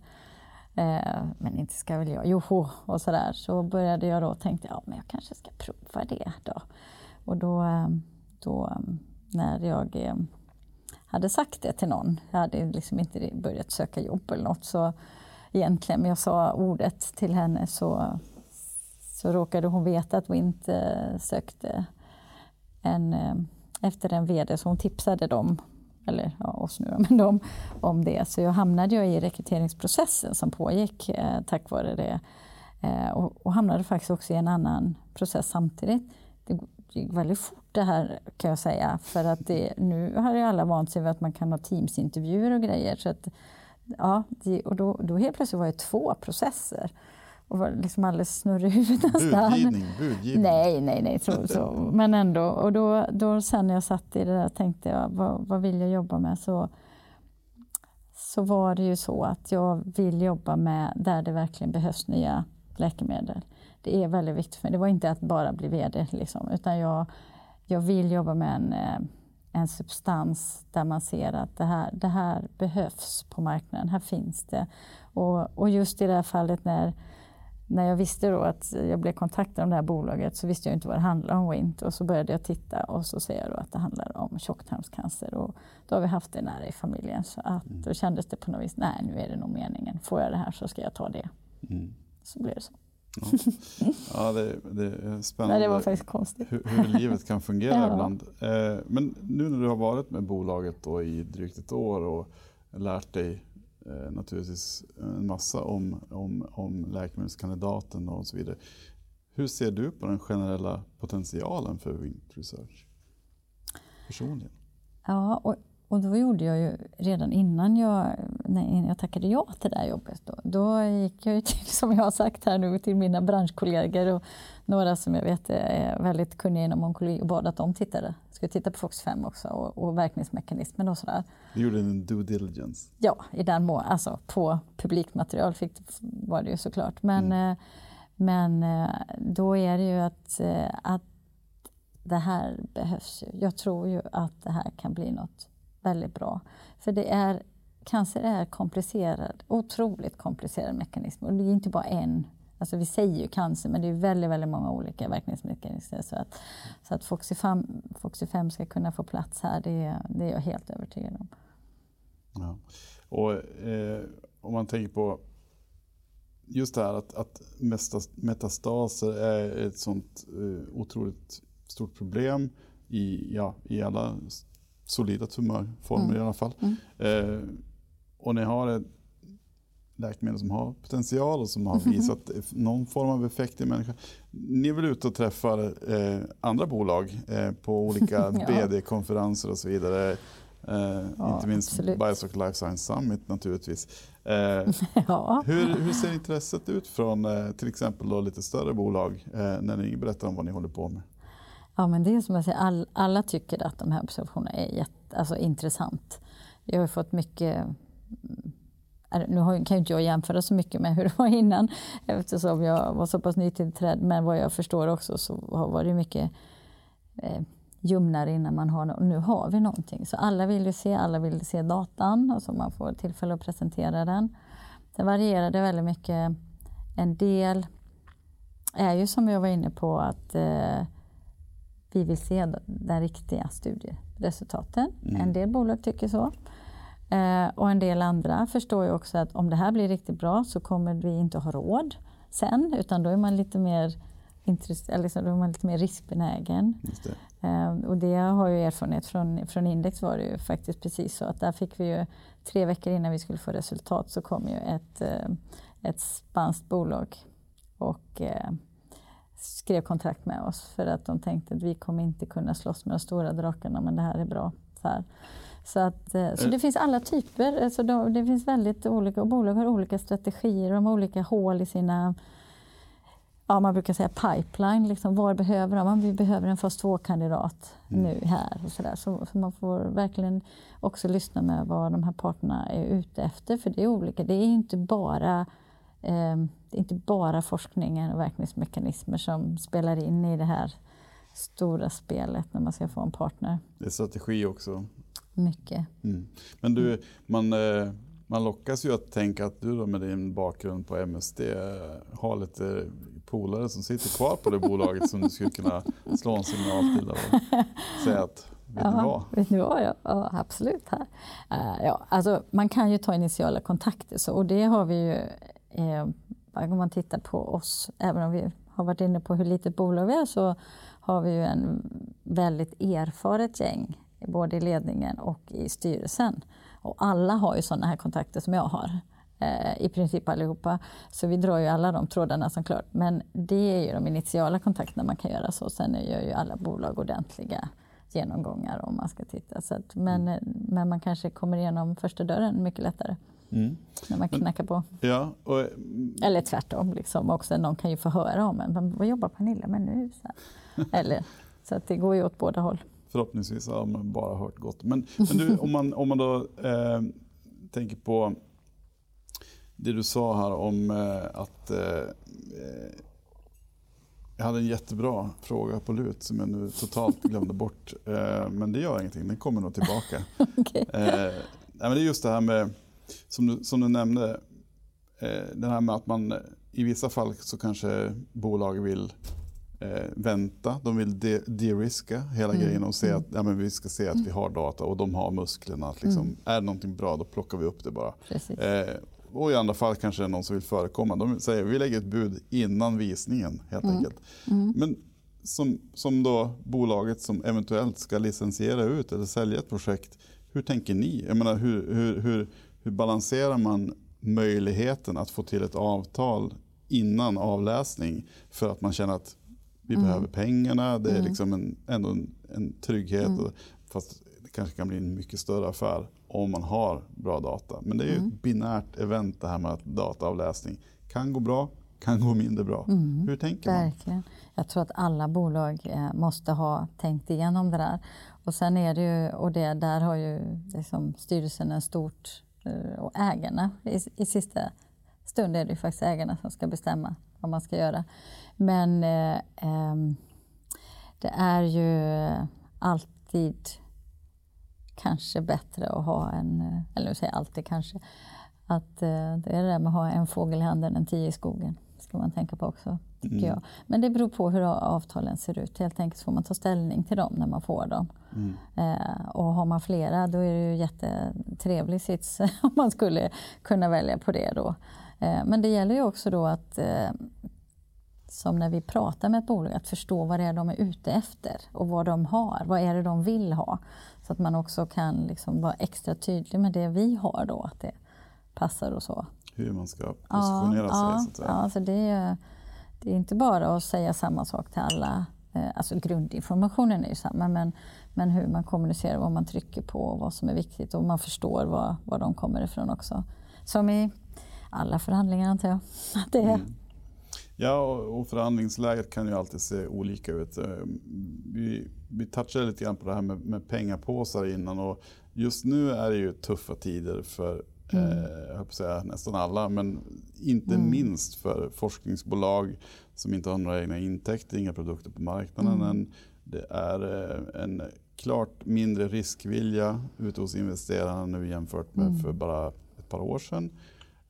Eh, men inte ska väl jag, joho och sådär. Så började jag då och tänkte, ja men jag kanske ska prova det då. Och då, eh, då eh, när jag eh, hade sagt det till någon, jag hade liksom inte börjat söka jobb eller något, så egentligen, men jag sa ordet till henne så, så råkade hon veta att Wint eh, sökte en, eh, efter en VD, så hon tipsade dem eller ja, oss nu, men dem, om det. Så jag hamnade jag i rekryteringsprocessen som pågick eh, tack vare det. Eh, och, och, hamnade faktiskt också i en annan process samtidigt. Det gick väldigt fort det här kan jag säga. För att det, nu har ju alla vant sig vid att man kan ha teamsintervjuer och grejer. Så att, ja, det, och då, då helt plötsligt var det två processer och var liksom alldeles snurrig i huvudet nästan. Budgivning, budgivning. Nej, nej, nej. Så, så. Men ändå. Och då, då sen när jag satt i det där tänkte jag, vad, vad vill jag jobba med? Så, så var det ju så att jag vill jobba med där det verkligen behövs nya läkemedel. Det är väldigt viktigt för mig. Det var inte att bara bli VD, liksom, utan jag, jag vill jobba med en, eh, en substans där man ser att det här, det här behövs på marknaden. Här finns det. Och, och just i det här fallet när när jag visste då att jag blev kontaktad om det här bolaget så visste jag inte vad det handlade om Wint och så började jag titta och så ser jag då att det handlar om tjocktarmscancer och då har vi haft det nära i familjen så att mm. då kändes det på något vis, nej nu är det nog meningen, får jag det här så ska jag ta det. Mm. Så blev det så. Ja, ja det, det, är spännande Nej, det var faktiskt konstigt. Hur, hur livet kan fungera ja. ibland. Eh, men nu när du har varit med bolaget då i drygt ett år och lärt dig eh, naturligtvis eh, en massa om, om, om läkemedelskandidaten och så vidare. Hur ser du på den generella potentialen för Wint Research? Personligen? Ja, och, och då gjorde jag ju redan innan jag, när jag tackade ja till det här jobbet, då, då gick jag ju till, som jag har sagt här nu, till mina branschkollegor och några som jag vet är väldigt kunniga inom onkologi och bad att de tittade. Skulle titta på FOX5 också och, och verkningsmekanismen och sådär. Du gjorde en due diligence? Ja, i den mån, alltså på publikmaterial fick, var det ju såklart. Men, mm. Eh, men eh, då är det ju att, eh, att det här behövs ju. Jag tror ju att det här kan bli något väldigt bra. För det är, cancer är komplicerad, otroligt komplicerad mekanism och det är inte bara en Alltså vi säger ju cancer, men det är väldigt, väldigt många olika verkningsmekanismer. Så att, så att Foxy5, Foxy5 ska kunna få plats här, det, det är jag helt övertygad om. Ja. Och, eh, om man tänker på just det här att, att metastaser är ett sånt eh, otroligt stort problem i, ja, i alla solida tumörformer mm. i alla fall. Mm. Eh, och ni har ett läkemedel som har potential och som har visat någon form av effekt i människan. Ni är väl ute och träffar eh, andra bolag eh, på olika. BD-konferenser och så vidare. Eh, ja, inte minst absolut. Biostock Life Science Summit naturligtvis. Eh, ja. hur, hur, ser intresset ut från eh, till exempel då lite större bolag eh, när ni berättar om vad ni håller på med? Ja, men det är som jag säger, all, alla tycker att de här observationerna är jätte, alltså, intressant. Vi har fått mycket nu kan ju inte jag jämföra så mycket med hur det var innan eftersom jag var så pass nytillträdd. Men vad jag förstår också så var det mycket eh, ljumnare innan man har Nu har vi någonting. Så alla vill ju se, alla vill se datan och så man får tillfälle att presentera den. Det varierade väldigt mycket. En del är ju som jag var inne på att eh, vi vill se den riktiga studieresultaten. Mm. En del bolag tycker så. Eh, och en del andra förstår ju också att om det här blir riktigt bra så kommer vi inte ha råd sen utan då är man lite mer, liksom, då är man lite mer riskbenägen. Det. Eh, och det har jag erfarenhet från, från Index var det ju faktiskt precis så att där fick vi ju tre veckor innan vi skulle få resultat så kom ju ett, eh, ett spanskt bolag och eh, skrev kontrakt med oss för att de tänkte att vi kommer inte kunna slåss med de stora drakarna men det här är bra. Så, här. Så, att, eh, så det finns alla typer. Alltså det finns väldigt olika, och bolag har olika strategier, de har olika hål i sina ja, man brukar säga pipeline. Liksom, var behöver de? Vi behöver en fas 2-kandidat mm. nu här. Och så. Så, så, man får verkligen också lyssna med vad de här parterna är ute efter. För det är olika. Det är inte bara, eh, det är inte bara forskningen och verkningsmekanismer som spelar in i det här stora spelet när man ska få en partner. Det är strategi också. Mycket. Mm. Men du, man, eh, man lockas ju att tänka att du då med din bakgrund på MSD eh, har lite polare som sitter kvar på det bolaget som du skulle kunna slå en signal till och säga att Vet ni vad? Vet ni vad? Ja, ja absolut. Här. Uh, ja, alltså, man kan ju ta initiala kontakter så, och det har vi ju eh, om man tittar på oss, även om vi har varit inne på hur litet bolag vi är så har vi ju en väldigt erfaret gäng både i ledningen och i styrelsen. Och alla har ju sådana här kontakter som jag har. Eh, I princip allihopa. Så vi drar ju alla de trådarna som klart. Men det är ju de initiala kontakterna man kan göra så. Sen gör ju alla bolag ordentliga genomgångar om man ska titta. Så att, men, mm. men man kanske kommer igenom första dörren mycket lättare. Mm. När man knackar på. Ja, och, Eller tvärtom, liksom också. någon kan ju få höra om en. Vad jobbar Pernilla med nu? Så, Eller, så att det går ju åt båda håll. Förhoppningsvis har man bara hört gott. Men, men du, om, man, om man då eh, tänker på det du sa här om eh, att eh, jag hade en jättebra fråga på lut som jag nu totalt glömde bort. Eh, men det gör ingenting, den kommer nog tillbaka. okay. eh, men det är just det här med, som du, som du nämnde, eh, det här med att man i vissa fall så kanske bolag vill eh, vänta, de vill de-riska de hela mm. grejen och se mm. att ja, men vi ska se att vi har data och de har musklerna. Att liksom, mm. Är det någonting bra då plockar vi upp det bara. Eh, och i andra fall kanske det är någon som vill förekomma. De säger vi lägger ett bud innan visningen helt mm. enkelt. Mm. Men som, som då bolaget som eventuellt ska licensiera ut eller sälja ett projekt. Hur tänker ni? Jag menar, hur, hur, hur, hur balanserar man möjligheten att få till ett avtal innan avläsning för att man känner att vi mm. behöver pengarna, det är mm. liksom en, ändå en, en trygghet. Mm. Fast det kanske kan bli en mycket större affär om man har bra data. Men det är ju mm. ett binärt event det här med att dataavläsning kan gå bra, kan gå mindre bra. Mm. Hur tänker man? Verkligen. Jag tror att alla bolag eh, måste ha tänkt igenom det där. Och sen är det ju, och det, där har ju liksom styrelsen en stort, eh, och ägarna i, i sista stund är det ju faktiskt ägarna som ska bestämma vad man ska göra. Men eh, eh, det är ju alltid kanske bättre att ha en, eh, eller jag säger alltid kanske, att eh, det är det där med att ha en fågel i handen än tio i skogen. ska man tänka på också, tycker mm. jag. Men det beror på hur avtalen ser ut. Helt enkelt får man ta ställning till dem när man får dem. Mm. Eh, och har man flera då är det ju jättetrevlig sits om man skulle kunna välja på det då. Eh, men det gäller ju också då att eh, som när vi pratar med ett bolag, att förstå vad det är de är ute efter och vad de har. Vad är det de vill ha? Så att man också kan liksom vara extra tydlig med det vi har då, att det passar och så. Hur man ska positionera ja, sig. Ja, så ja, alltså det, är, det är inte bara att säga samma sak till alla. Eh, alltså grundinformationen är ju samma, men, men hur man kommunicerar, vad man trycker på vad som är viktigt och man förstår var, var de kommer ifrån också. Som i alla förhandlingar antar jag. Det är. Mm. Ja, och förhandlingsläget kan ju alltid se olika ut. Eh, vi, vi touchade lite grann på det här med, med pengapåsar innan och just nu är det ju tuffa tider för mm. eh, jag säga, nästan alla, men inte mm. minst för forskningsbolag som inte har några egna intäkter, inga produkter på marknaden mm. än. Det är eh, en klart mindre riskvilja ute hos investerarna nu jämfört med mm. för bara ett par år sedan.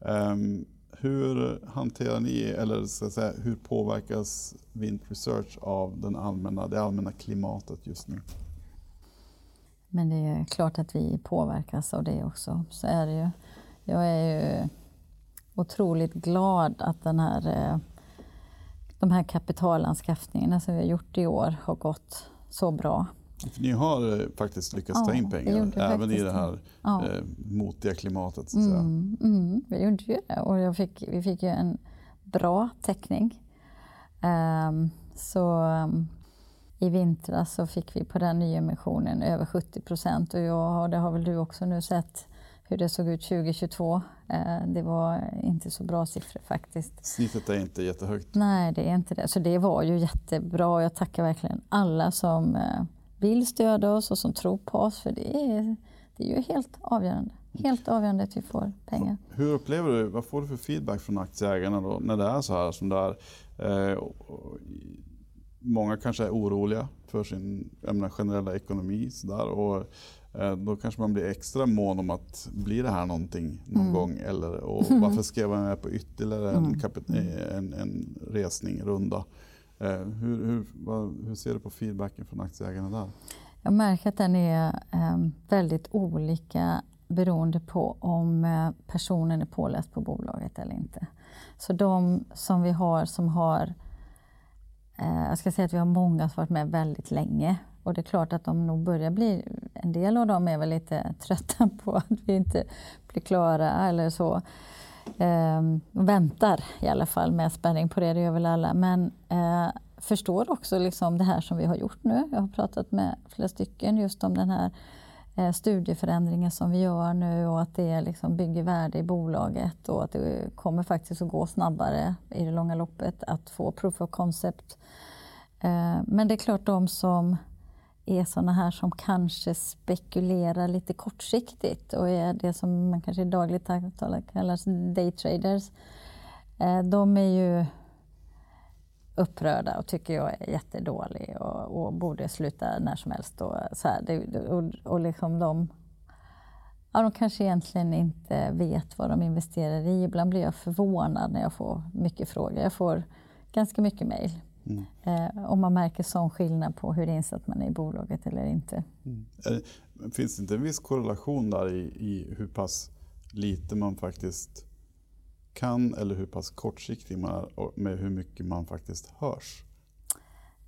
Um, hur hanterar ni, eller så att säga, hur påverkas Vint Research av den allmänna, det allmänna klimatet just nu? Men det är klart att vi påverkas av det också. Så är det ju. Jag är ju otroligt glad att den här, eh, de här kapitalanskaffningarna som vi har gjort i år har gått så bra. Ni har eh, faktiskt lyckats ja, ta in pengar även i det här ja. eh, motiga klimatet. Så att säga. Mm, mm, vi gjorde ju det och jag fick, vi fick ju en bra täckning. Um, så um, i vintras så fick vi på den nyemissionen över 70 procent och jag, det har väl du också nu sett hur det såg ut 2022. Uh, det var inte så bra siffror faktiskt. Snittet är inte jättehögt. Nej, det är inte det. Så det var ju jättebra. Jag tackar verkligen alla som uh, vill stödja oss och som tror på oss. För det är, det är ju helt avgörande. Helt avgörande att vi får pengar. Hur upplever du, vad får du för feedback från aktieägarna då, när det är så här som det är? Eh, många kanske är oroliga för sin menar, generella ekonomi. Så där, och, eh, då kanske man blir extra mån om att blir det här någonting någon mm. gång? Eller, och varför skrev jag med på ytterligare en, mm. en, en resning, runda? Eh, hur, hur, vad, hur ser du på feedbacken från aktieägarna där? Jag märker att den är eh, väldigt olika beroende på om eh, personen är påläst på bolaget eller inte. Så de som vi har som har, jag ska säga att vi har många som varit med väldigt länge och det är klart att de nog börjar bli, en del av dem är väl lite trötta på att vi inte blir klara eller så eh, väntar i alla fall med spänning på det, det gör väl alla. Men eh, förstår också liksom det här som vi har gjort nu. Jag har pratat med flera stycken just om den här eh, som vi gör nu och att det liksom bygger värde i bolaget och att det kommer faktiskt att gå snabbare i det långa loppet att få proof of concept. Eh, men det är klart de som är sådana här som kanske spekulerar lite kortsiktigt och är det som man kanske i dagligt tal kallar daytraders. Eh, de är ju upprörda och tycker jag är jättedålig och, och borde sluta när som helst. Och, så här, och, och liksom de, ja, de kanske egentligen inte vet vad de investerar i. Ibland blir jag förvånad när jag får mycket frågor. Jag får ganska mycket mejl. Mm. Eh, om man märker sån skillnad på hur insatt man är i bolaget eller inte. Mm. Finns det inte en viss korrelation där i, i hur pass lite man faktiskt kan eller hur pass kortsiktig man är med hur mycket man faktiskt hörs?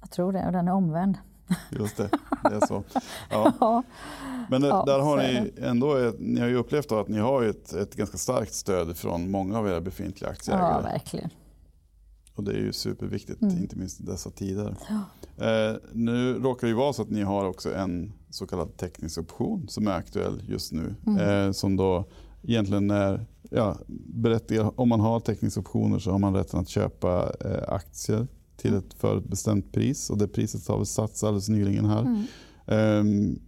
Jag tror det, och den är omvänd. Just det, det är så. Ja. Men det, ja, där har ni ändå, ett, ni har upplevt att ni har ett, ett ganska starkt stöd från många av era befintliga aktieägare. Ja, verkligen. Och det är ju superviktigt, mm. inte minst i dessa tider. Ja. Eh, nu råkar det ju vara så att ni har också en så kallad teknisk option som är aktuell just nu. Mm. Eh, som då egentligen är ja, berättigad. Om man har teckningsoptioner så har man rätten att köpa eh, aktier till ett förutbestämt pris. Och det priset har vi satts alldeles nyligen här. Mm. Um,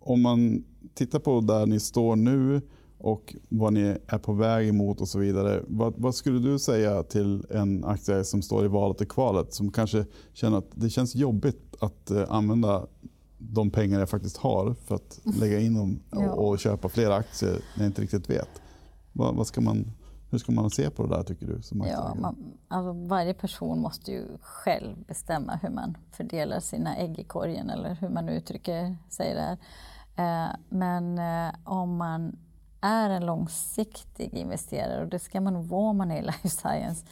om man tittar på där ni står nu och vad ni är på väg emot och så vidare. Vad, vad skulle du säga till en aktieägare som står i valet och kvalet som kanske känner att det känns jobbigt att uh, använda de pengar jag faktiskt har för att lägga in dem och, och köpa fler aktier när jag inte riktigt vet. Vad, vad, ska man, hur ska man se på det där tycker du? Som ja, man, alltså varje person måste ju själv bestämma hur man fördelar sina ägg i korgen eller hur man uttrycker sig där. Eh, men eh, om man är en långsiktig investerare och det ska man nog vara om man är i life science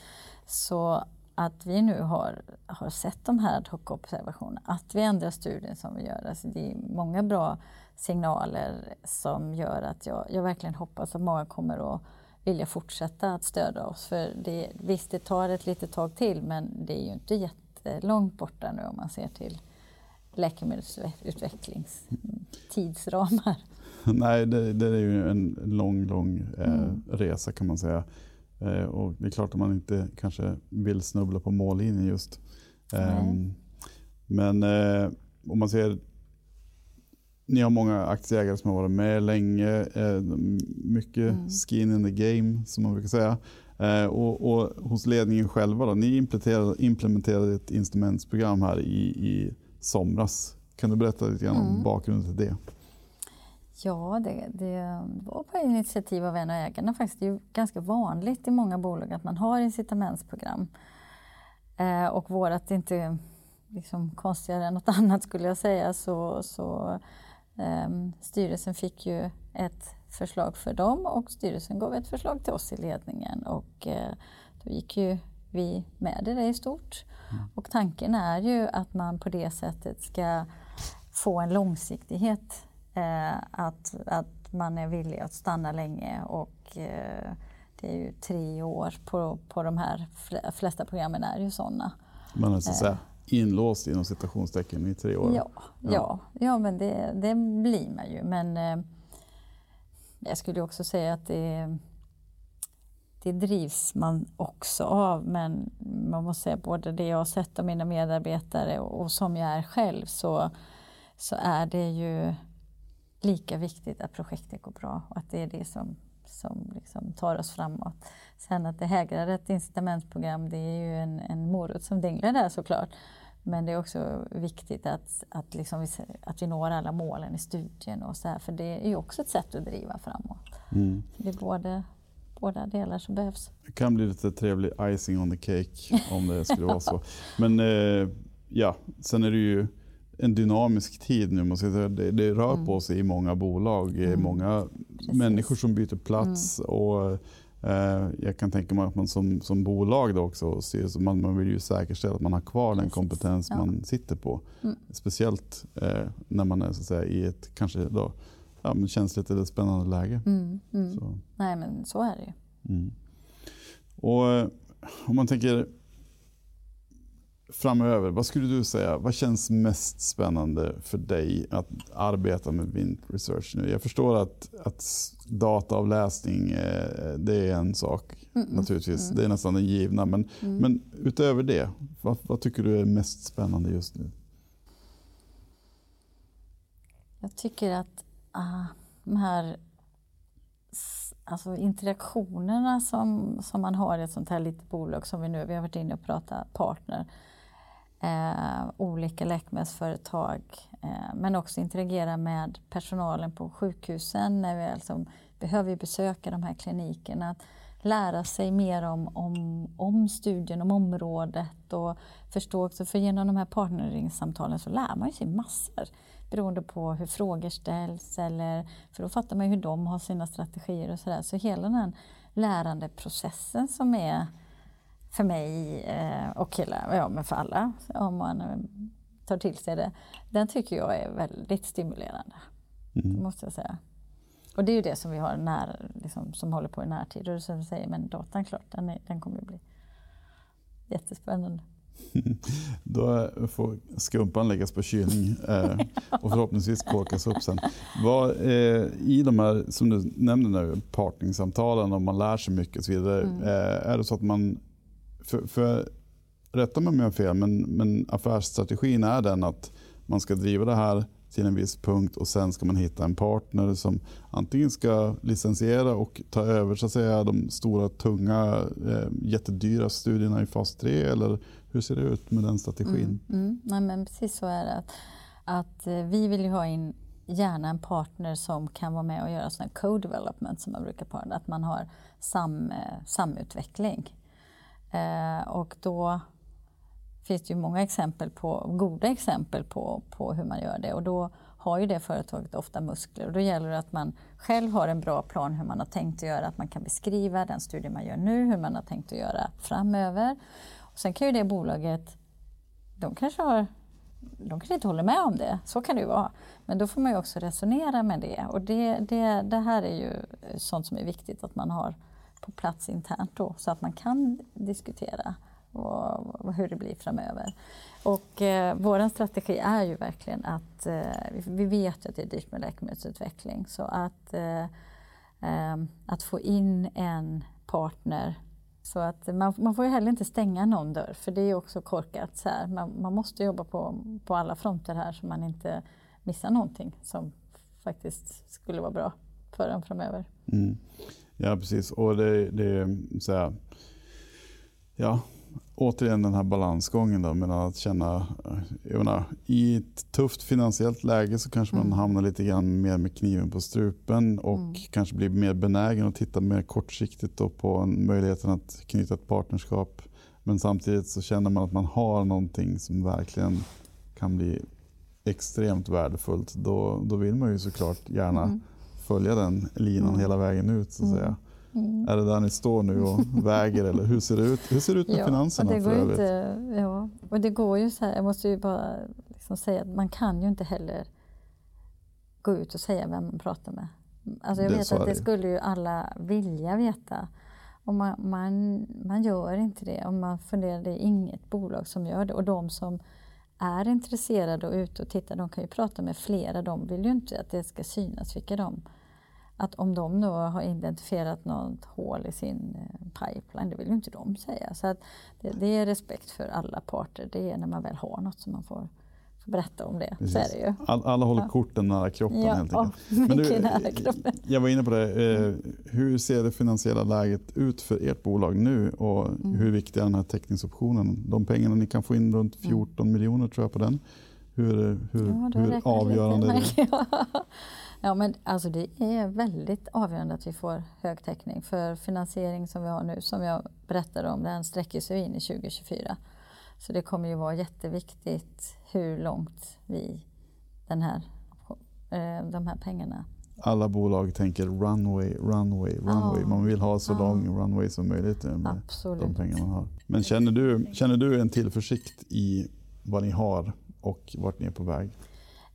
så att vi nu har, har sett de här ad hoc-observationerna, att vi ändrar studien som vi gör. Alltså det är många bra signaler som gör att jag, jag verkligen hoppas att många kommer att vilja fortsätta att stödja oss. För det, visst, det tar ett litet tag till men det är ju inte jättelångt borta nu om man ser till läkemedelsutvecklingstidsramar. Nej, det, det, är ju en lång, lång eh, mm. resa kan man säga. Eh, och det är klart att man inte kanske vill snubbla på mållinjen just. Eh, men eh, om man ser ni har många aktieägare som har varit med länge. Mycket mm. skin in the game som man brukar säga. Och, och, hos ledningen själva, då, ni implementerade, implementerade ett instrumentsprogram här i, i somras. Kan du berätta lite grann om mm. bakgrunden till det? Ja, det, det, var på initiativ av en av ägarna faktiskt. Det är ju ganska vanligt i många bolag att man har incitamentsprogram. Eh, och vårat är inte liksom konstigare än något annat skulle jag säga. Så, så eh, styrelsen fick ju ett förslag för dem och styrelsen gav ett förslag till oss i ledningen. Och eh, då gick ju vi med i det i stort. Mm. Och tanken är ju att man på det sättet ska få en långsiktighet att, att man är villig att stanna länge och eh, det är ju tre år på, på de här flesta programmen är ju sådana. Man är så att säga eh. inlåst inom citationstecken i tre år? Ja, ja. ja, ja men det, det blir man ju. Men jag skulle också säga att det, det drivs man också av. Men man måste säga både det jag har sett av mina medarbetare och, och som jag är själv så, så är det ju lika viktigt att projektet går bra och att det är det som, som liksom tar oss framåt. Sen att det hägrar ett incitamentsprogram, det är ju en, en morot som dinglar där såklart. Men det är också viktigt att, att, liksom vi, att vi når alla målen i studien och så här, för det är ju också ett sätt att driva framåt. Mm. Det är både, båda delar som behövs. Det kan bli lite trevlig icing on the cake om det skulle vara så. Men eh, ja, sen är det ju en dynamisk tid nu. Måste säga. Det, det rör mm. på sig i många bolag. Mm. Många Precis. människor som byter plats. Mm. Och, eh, jag kan tänka mig att man som, som bolag då också man, man vill ju säkerställa att man har kvar Precis. den kompetens ja. man sitter på. Mm. Speciellt eh, när man är så att säga, i ett kanske då, ja, men känsligt eller spännande läge. Mm, mm. Nej men så är det ju. Och, eh, om man tänker framöver, vad skulle du säga, vad känns mest spännande för dig att arbeta med Vint Research nu? Jag förstår att, att dataavläsning, eh, det är en sak mm, naturligtvis, mm. det är nästan den givna. Men, mm. men utöver det, vad, vad, tycker du är mest spännande just nu? Jag tycker att uh, de här alltså interaktionerna som, som man har i ett sånt här litet bolag som vi nu, vi har varit inne och pratat partner, eh, olika läkemedelsföretag, eh, men också interagera med personalen på sjukhusen när vi alltså behöver besöka de här klinikerna. Att lära sig mer om, om, om studien, om området och förstå också, för genom de här partneringssamtalen så lär man sig massor beroende på hur frågor ställs eller för då fattar man hur de har sina strategier och sådär. Så hela den här lärandeprocessen som är för mig eh, och killar, ja men för alla om man eh, tar till sig det, den tycker jag är väldigt stimulerande. Mm. måste jag säga. Och det är ju det som vi har när, liksom, som håller på i närtid. Och som säger, men datan klart, den, är, den kommer att bli jättespännande. Då får skumpan läggas på kylning eh, och förhoppningsvis korkas upp sen. Vad, eh, I de här, som du nämnde nu, partningssamtalen och man lär sig mycket och så vidare. Mm. Eh, är det så att man, för, för, rätta mig om jag har fel, men, men affärsstrategin är den att man ska driva det här till en viss punkt och sen ska man hitta en partner som antingen ska licensiera och ta över så att säga, de stora, tunga, eh, jättedyra studierna i fas 3 eller hur ser det ut med den strategin? Mm, mm. Nej, men precis så är det. Att, att eh, vi vill ju ha in gärna en partner som kan vara med och göra sån co-development som man brukar på, att man har sam, eh, samutveckling. Eh, och då finns det ju många exempel på, goda exempel på, på hur man gör det och då har ju det företaget ofta muskler och då gäller det att man själv har en bra plan hur man har tänkt att göra, att man kan beskriva den studie man gör nu, hur man har tänkt att göra framöver. Och sen kan ju det bolaget, de kanske har de kanske inte håller med om det, så kan det ju vara. Men då får man ju också resonera med det och det, det, det här är ju sånt som är viktigt att man har på plats internt då så att man kan diskutera och, hur det blir framöver. Och eh, vår strategi är ju verkligen att eh, vi vet att det är dyrt med läkemedelsutveckling så att, eh, eh, att få in en partner så att man, man får ju heller inte stänga någon dörr för det är också korkat. Så här. Man, man måste jobba på, på alla fronter här så man inte missar någonting som faktiskt skulle vara bra för en framöver. Mm. Ja precis och det, det är så här, ja, återigen den här balansgången då, mellan att känna, jag menar, i ett tufft finansiellt läge så kanske mm. man hamnar lite grann mer med kniven på strupen och mm. kanske blir mer benägen att titta mer kortsiktigt då på möjligheten att knyta ett partnerskap. Men samtidigt så känner man att man har någonting som verkligen kan bli extremt värdefullt. Då, då vill man ju såklart gärna mm. Följa den linan mm. hela vägen ut. så att mm. säga. Mm. Är det där ni står nu och väger eller hur ser det ut, hur ser det ut med ja, finanserna? Och det, går inte, ja, och det går ju så här, jag måste ju bara liksom säga att man kan ju inte heller gå ut och säga vem man pratar med. Alltså jag det vet att det skulle ju alla vilja veta. Och man, man, man gör inte det. Och man funderar, det är inget bolag som gör det. Och de som är intresserade och ute och tittar, de kan ju prata med flera. De vill ju inte att det ska synas vilka de att om de nu har identifierat något hål i sin eh, pipeline, det vill ju inte de säga. Så att det, det, är respekt för alla parter. Det är när man väl har något som man får berätta om det. Så är det ju. All, alla håller ja. korten nära kroppen ja, helt enkelt. Men du, nära kroppen. Jag var inne på det. Eh, hur ser det finansiella läget ut för ert bolag nu och mm. hur viktig är den här täckningsoptionen? De pengarna ni kan få in, runt 14 mm. miljoner tror jag på den. Hur, hur, ja, hur avgörande är det? Ja, men alltså det är väldigt avgörande att vi får hög täckning för finansiering som vi har nu, som jag berättade om, den sträcker sig in i 2024. Så det kommer ju vara jätteviktigt hur långt vi den här, eh, de här pengarna alla bolag tänker runway, runway, runway. Man vill ha så lång runway som möjligt med Absolut. de pengar man har. Men känner du, känner du en tillförsikt i vad ni har och vart ni är på väg?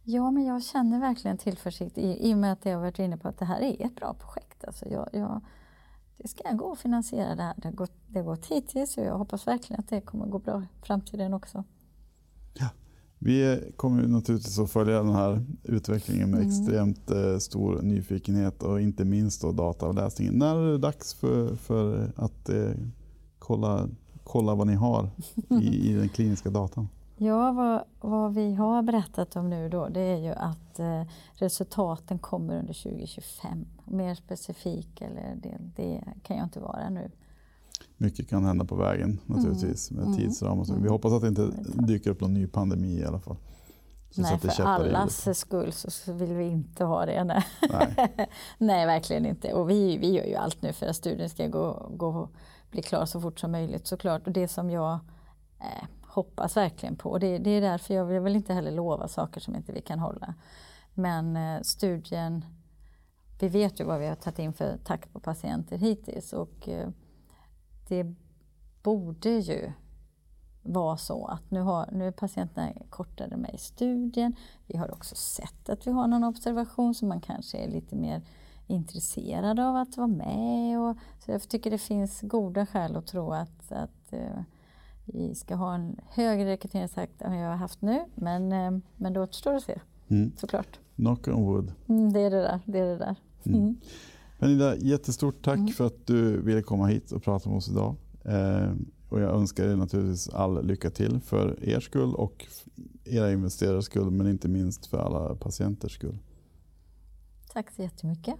Ja, men jag känner verkligen tillförsikt i, i och med att jag har varit inne på att det här är ett bra projekt. Alltså jag, jag, det ska gå att finansiera det här. Det har gått, det har gått hittills och jag hoppas verkligen att det kommer gå bra i framtiden också. Ja. Vi kommer naturligtvis att följa den här utvecklingen med mm. extremt eh, stor nyfikenhet och inte minst då dataavläsningen. När är det dags för, för att eh, kolla, kolla vad ni har i, i den kliniska datan? Ja, vad, vad, vi har berättat om nu då det är ju att eh, resultaten kommer under 2025. Mer specifik eller det, det, kan jag inte vara nu. Mycket kan hända på vägen naturligtvis mm. med mm. tidsram och så. Vi hoppas att det inte dyker upp någon ny pandemi i alla fall. Nej, för allas skull så vill vi inte ha det. Nej, nej. nej verkligen inte. Och vi, vi gör ju allt nu för att studien ska gå, gå, bli klar så fort som möjligt såklart. Och det som jag eh, hoppas verkligen på. Och det, det, är därför jag vill inte heller lova saker som inte vi kan hålla. Men eh, studien, vi vet ju vad vi har tagit in för takt på patienter hittills och eh, det borde ju vara så att nu, har, nu är patienterna kortare med i studien. Vi har också sett att vi har någon observation som man kanske är lite mer intresserad av att vara med. Och, så jag tycker det finns goda skäl att tro att, att eh, vi ska ha en högre rekryteringstakt än vi har haft nu. Men, uh, men då återstår att se, mm. såklart. Knock on wood. Mm, det är det där. Det är det där. Mm. mm. Pernilla, jättestort tack mm. för att du ville komma hit och prata med oss idag. Eh, och jag önskar er naturligtvis all lycka till för er skull och era investerares skull men inte minst för alla patienters skull. Tack så jättemycket.